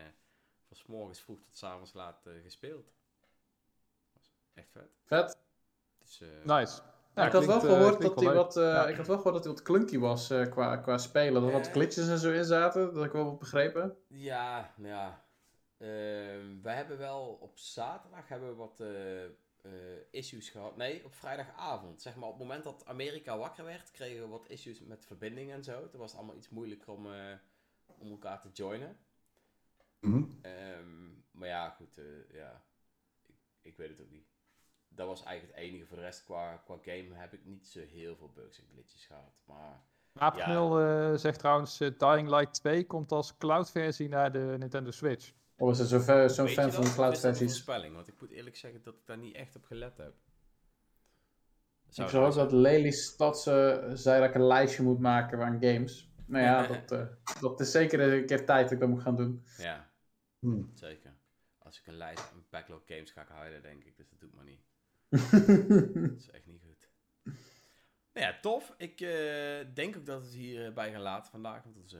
van 's morgens vroeg tot 's avonds laat eh, gespeeld. Was echt vet. Vet. Dus, eh, Nice. Ja, ik had wel klinkt, eh, gehoord dat hij wat, eh, Ja. ik had wel gehoord dat hij wat clunky was eh, qua, qua spelen. Dat er wat glitches en zo in zaten. Dat heb ik wel wat begrepen. Ja, nou ja. Ehm, wij hebben wel op zaterdag hebben we wat eh, eh, issues gehad. Nee, op vrijdagavond. Zeg maar op het moment dat Amerika wakker werd, kregen we wat issues met verbinding en zo. Toen was het allemaal iets moeilijker om, eh, om elkaar te joinen. Mhm. Ehm, maar ja, goed, eh, ja. Ik, ik weet het ook niet. Dat was eigenlijk het enige. Voor de rest, qua, qua game heb ik niet zo heel veel bugs en glitches gehad. Maar April eh, zegt trouwens, eh, Dying Light 2 komt als cloud-versie naar de Nintendo Switch. Of is het zo ver- zo'n fan dat? van de cloud-versies? voorspelling? Want ik moet eerlijk zeggen dat ik daar niet echt op gelet heb. Ik Zou zag het dat Lely's Stad eh, zei dat ik een lijstje moet maken van games. Nou ja, dat, eh, dat is zeker een keer tijd dat ik dat moet gaan doen. Ja, Hm. zeker. Als ik een lijst een backlog games ga ik houden, denk ik. Dus dat doe ik maar niet. Dat is echt niet goed. Nou ja, tof. Ik eh, denk ook dat we het hierbij gaan laten vandaag. Want onze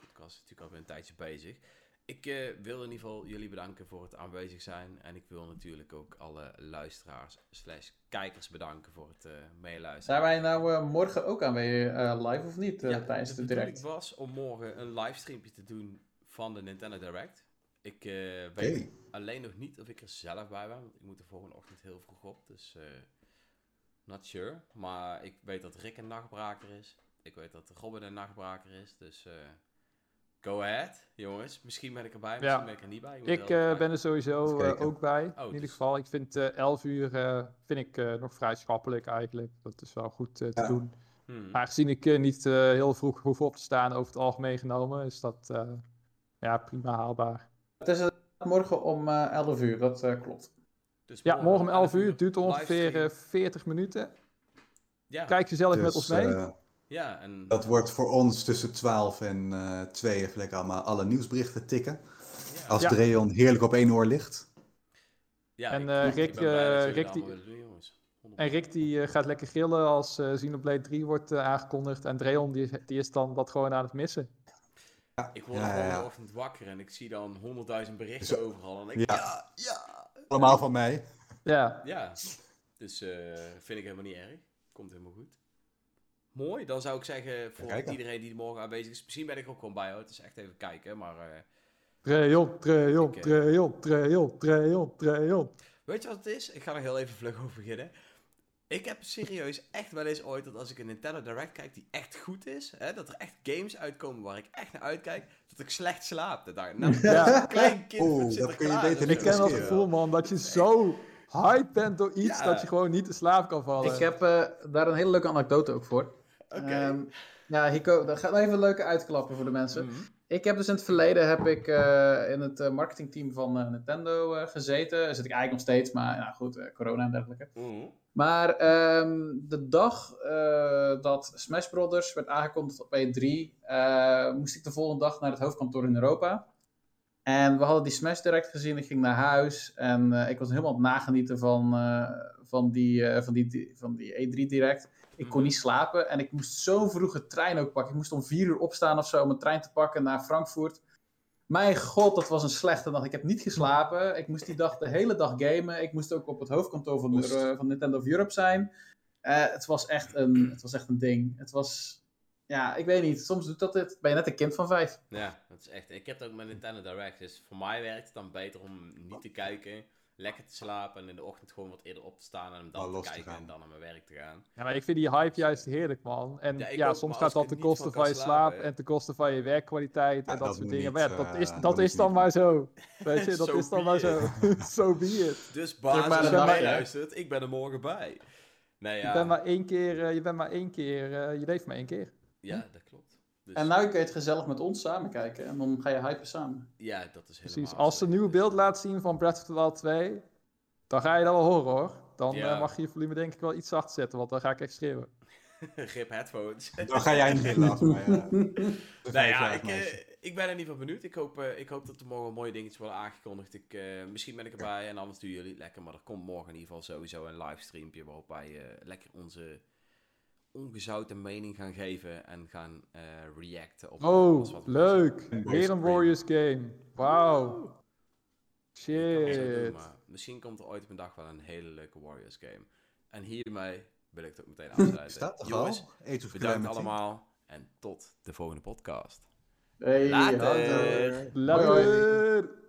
podcast is natuurlijk alweer een tijdje bezig. Ik eh, wil in ieder geval jullie bedanken voor het aanwezig zijn. En ik wil natuurlijk ook alle luisteraars slash kijkers bedanken voor het eh meeluisteren. Zijn wij nou eh, morgen ook aanwezig eh, live of niet eh, Ja, tijdens de de direct? was om morgen een livestreampje te doen van de Nintendo Direct. Ik eh, weet alleen nog niet of ik er zelf bij ben, want ik moet de volgende ochtend heel vroeg op. Dus eh not sure. Maar ik weet dat Rick een nachtbraker is. Ik weet dat Robin een nachtbraker is. Dus eh go ahead, jongens. Misschien ben ik erbij, misschien Ja. ben ik er niet bij. Ik eh, ben er sowieso eh, ook bij. Oh, in ieder dus- geval, ik vind eh 11 uur eh, vind ik, eh, nog vrij schappelijk eigenlijk. Dat is wel goed te Ja. doen. Hmm. Maar aangezien ik eh, niet eh, heel vroeg hoef op te staan over het algemeen genomen, is dat eh, ja, prima haalbaar. Het is eh, morgen om eh 11 uur, dat eh, klopt. Dus Ja, morgen om 11 uur. Het duurt ongeveer eh, 40 minuten. Ja, Kijk gezellig met Dus, ons mee. eh, ja, en dat wordt voor ons tussen 12 en eh 2 even lekker allemaal alle nieuwsberichten tikken. ja. Als Ja. Dreon heerlijk op één oor ligt. Ja, En, eh, ik ben Rick, eh, jullie Rick die- allemaal willen doen, jongens. 100%. En Rick die eh, gaat lekker gillen als eh Xenoblade 3 wordt eh, aangekondigd. En Dreon die, die is dan dat gewoon aan het missen. Ja, Ik word ja, de ja, ja. ochtend wakker en ik zie dan honderdduizend berichten Zo. overal. En ik, Ja. ja, ja. Allemaal van mij. Ja, Ja, dus eh, vind ik helemaal niet erg. Komt helemaal goed. Mooi, dan zou ik zeggen voor iedereen die er morgen aanwezig is. Misschien ben ik ook gewoon bij hoor. Het is echt even kijken, maar... eh, Ik, eh, Dreon, Dreon, Dreon, Dreon. Weet je wat het is? Ik ga er heel even vlug over beginnen. Ik heb serieus echt wel eens ooit dat als ik een Nintendo Direct kijk die echt goed is, hè, dat er echt games uitkomen waar ik echt naar uitkijk, dat ik slecht slaap de dag. Nou, Ja. een klein kind Oeh, van dat kun je beter niet Ik ken dat gevoel, man, dat je zo hype bent door iets Ja. dat je gewoon niet te slaap kan vallen. Ik heb eh, daar een hele leuke anekdote ook voor. Oké. Ehm, ja, Hico, dat gaat even een leuke uitklappen voor de mensen. Mhm. Ik heb dus in het verleden heb ik, eh, in het eh, marketingteam van eh, Nintendo eh, gezeten. Daar zit ik eigenlijk nog steeds, maar ja, goed, eh, corona en dergelijke. Mhm. Maar ehm, de dag eh, dat Smash Brothers werd aangekondigd op E3, eh, moest ik de volgende dag naar het hoofdkantoor in Europa. En we hadden die Smash Direct gezien. Ik ging naar huis en eh, ik was helemaal het nagenieten van, van, die, van, die, van die E3 Direct. Ik kon Mhm. niet slapen en ik moest zo vroeg een trein ook pakken. Ik moest om vier uur opstaan of zo om een trein te pakken naar Frankfurt. Mijn god, dat was een slechte nacht. Ik heb niet geslapen. Ik moest die dag de hele dag gamen. Ik moest ook op het hoofdkantoor van, de, eh, van Nintendo of Europe zijn. Eh, het, was echt een, het was echt een ding. Het was... Ja, ik weet niet. Soms doet dat dit. Ben je net een kind van vijf. Ja, dat is echt. Ik heb het ook met Nintendo Direct. Dus voor mij werkt het dan beter om niet te kijken lekker te slapen en in de ochtend gewoon wat eerder op te staan en hem dan te los te kijken gaan. en dan naar mijn werk te gaan. Ja, maar ik vind die hype juist heerlijk, man. En Ja, ja, ik ook, soms gaat dat ten koste van je slaap slapen- en ten koste van je werkkwaliteit Ja, en dat, dat soort dingen. niet, Maar ja, dat eh, is, dat is dan niet. maar zo. Weet je, dat So is dan maar zo. so be it. Dus als dag, jij hè? luistert, ik ben er morgen bij. Nee, ja, Je bent maar één keer, eh, je bent maar één keer, eh, je leeft maar één keer. ja dat. Dus, En nou kun je het gezellig met ons samen kijken. En dan ga je hypen samen. ja, dat is helemaal Precies. Als ze een zo. nieuwe beeld laat zien van Breath of the Wild 2, dan ga je dat wel horen hoor. Dan Ja. eh, mag je je volume denk ik wel iets zachter zetten, want dan ga ik echt schreeuwen. Grip headphones. Dan ga jij niet lachen, maar ja. Nou ja, ik, eh, ik ben er in ieder geval benieuwd. Ik hoop, eh, ik hoop dat er morgen mooie dingetjes worden aangekondigd. Ik, eh, misschien ben ik erbij en anders doen jullie het lekker. Maar er komt morgen in ieder geval sowieso een livestreampje waarop wij eh, lekker onze ongezouten mening gaan geven en gaan eh, reacten op eh, alles Oh, wat we leuk. Een Weer een. Warriors game. Wauw. doen, Shit. maar misschien komt er ooit op een dag wel een hele leuke Warriors game. En hiermee wil ik het ook meteen afsluiten. Staat toch Jongens, al? Bedankt allemaal en tot de volgende podcast. Hey, Later. houdoe. Later.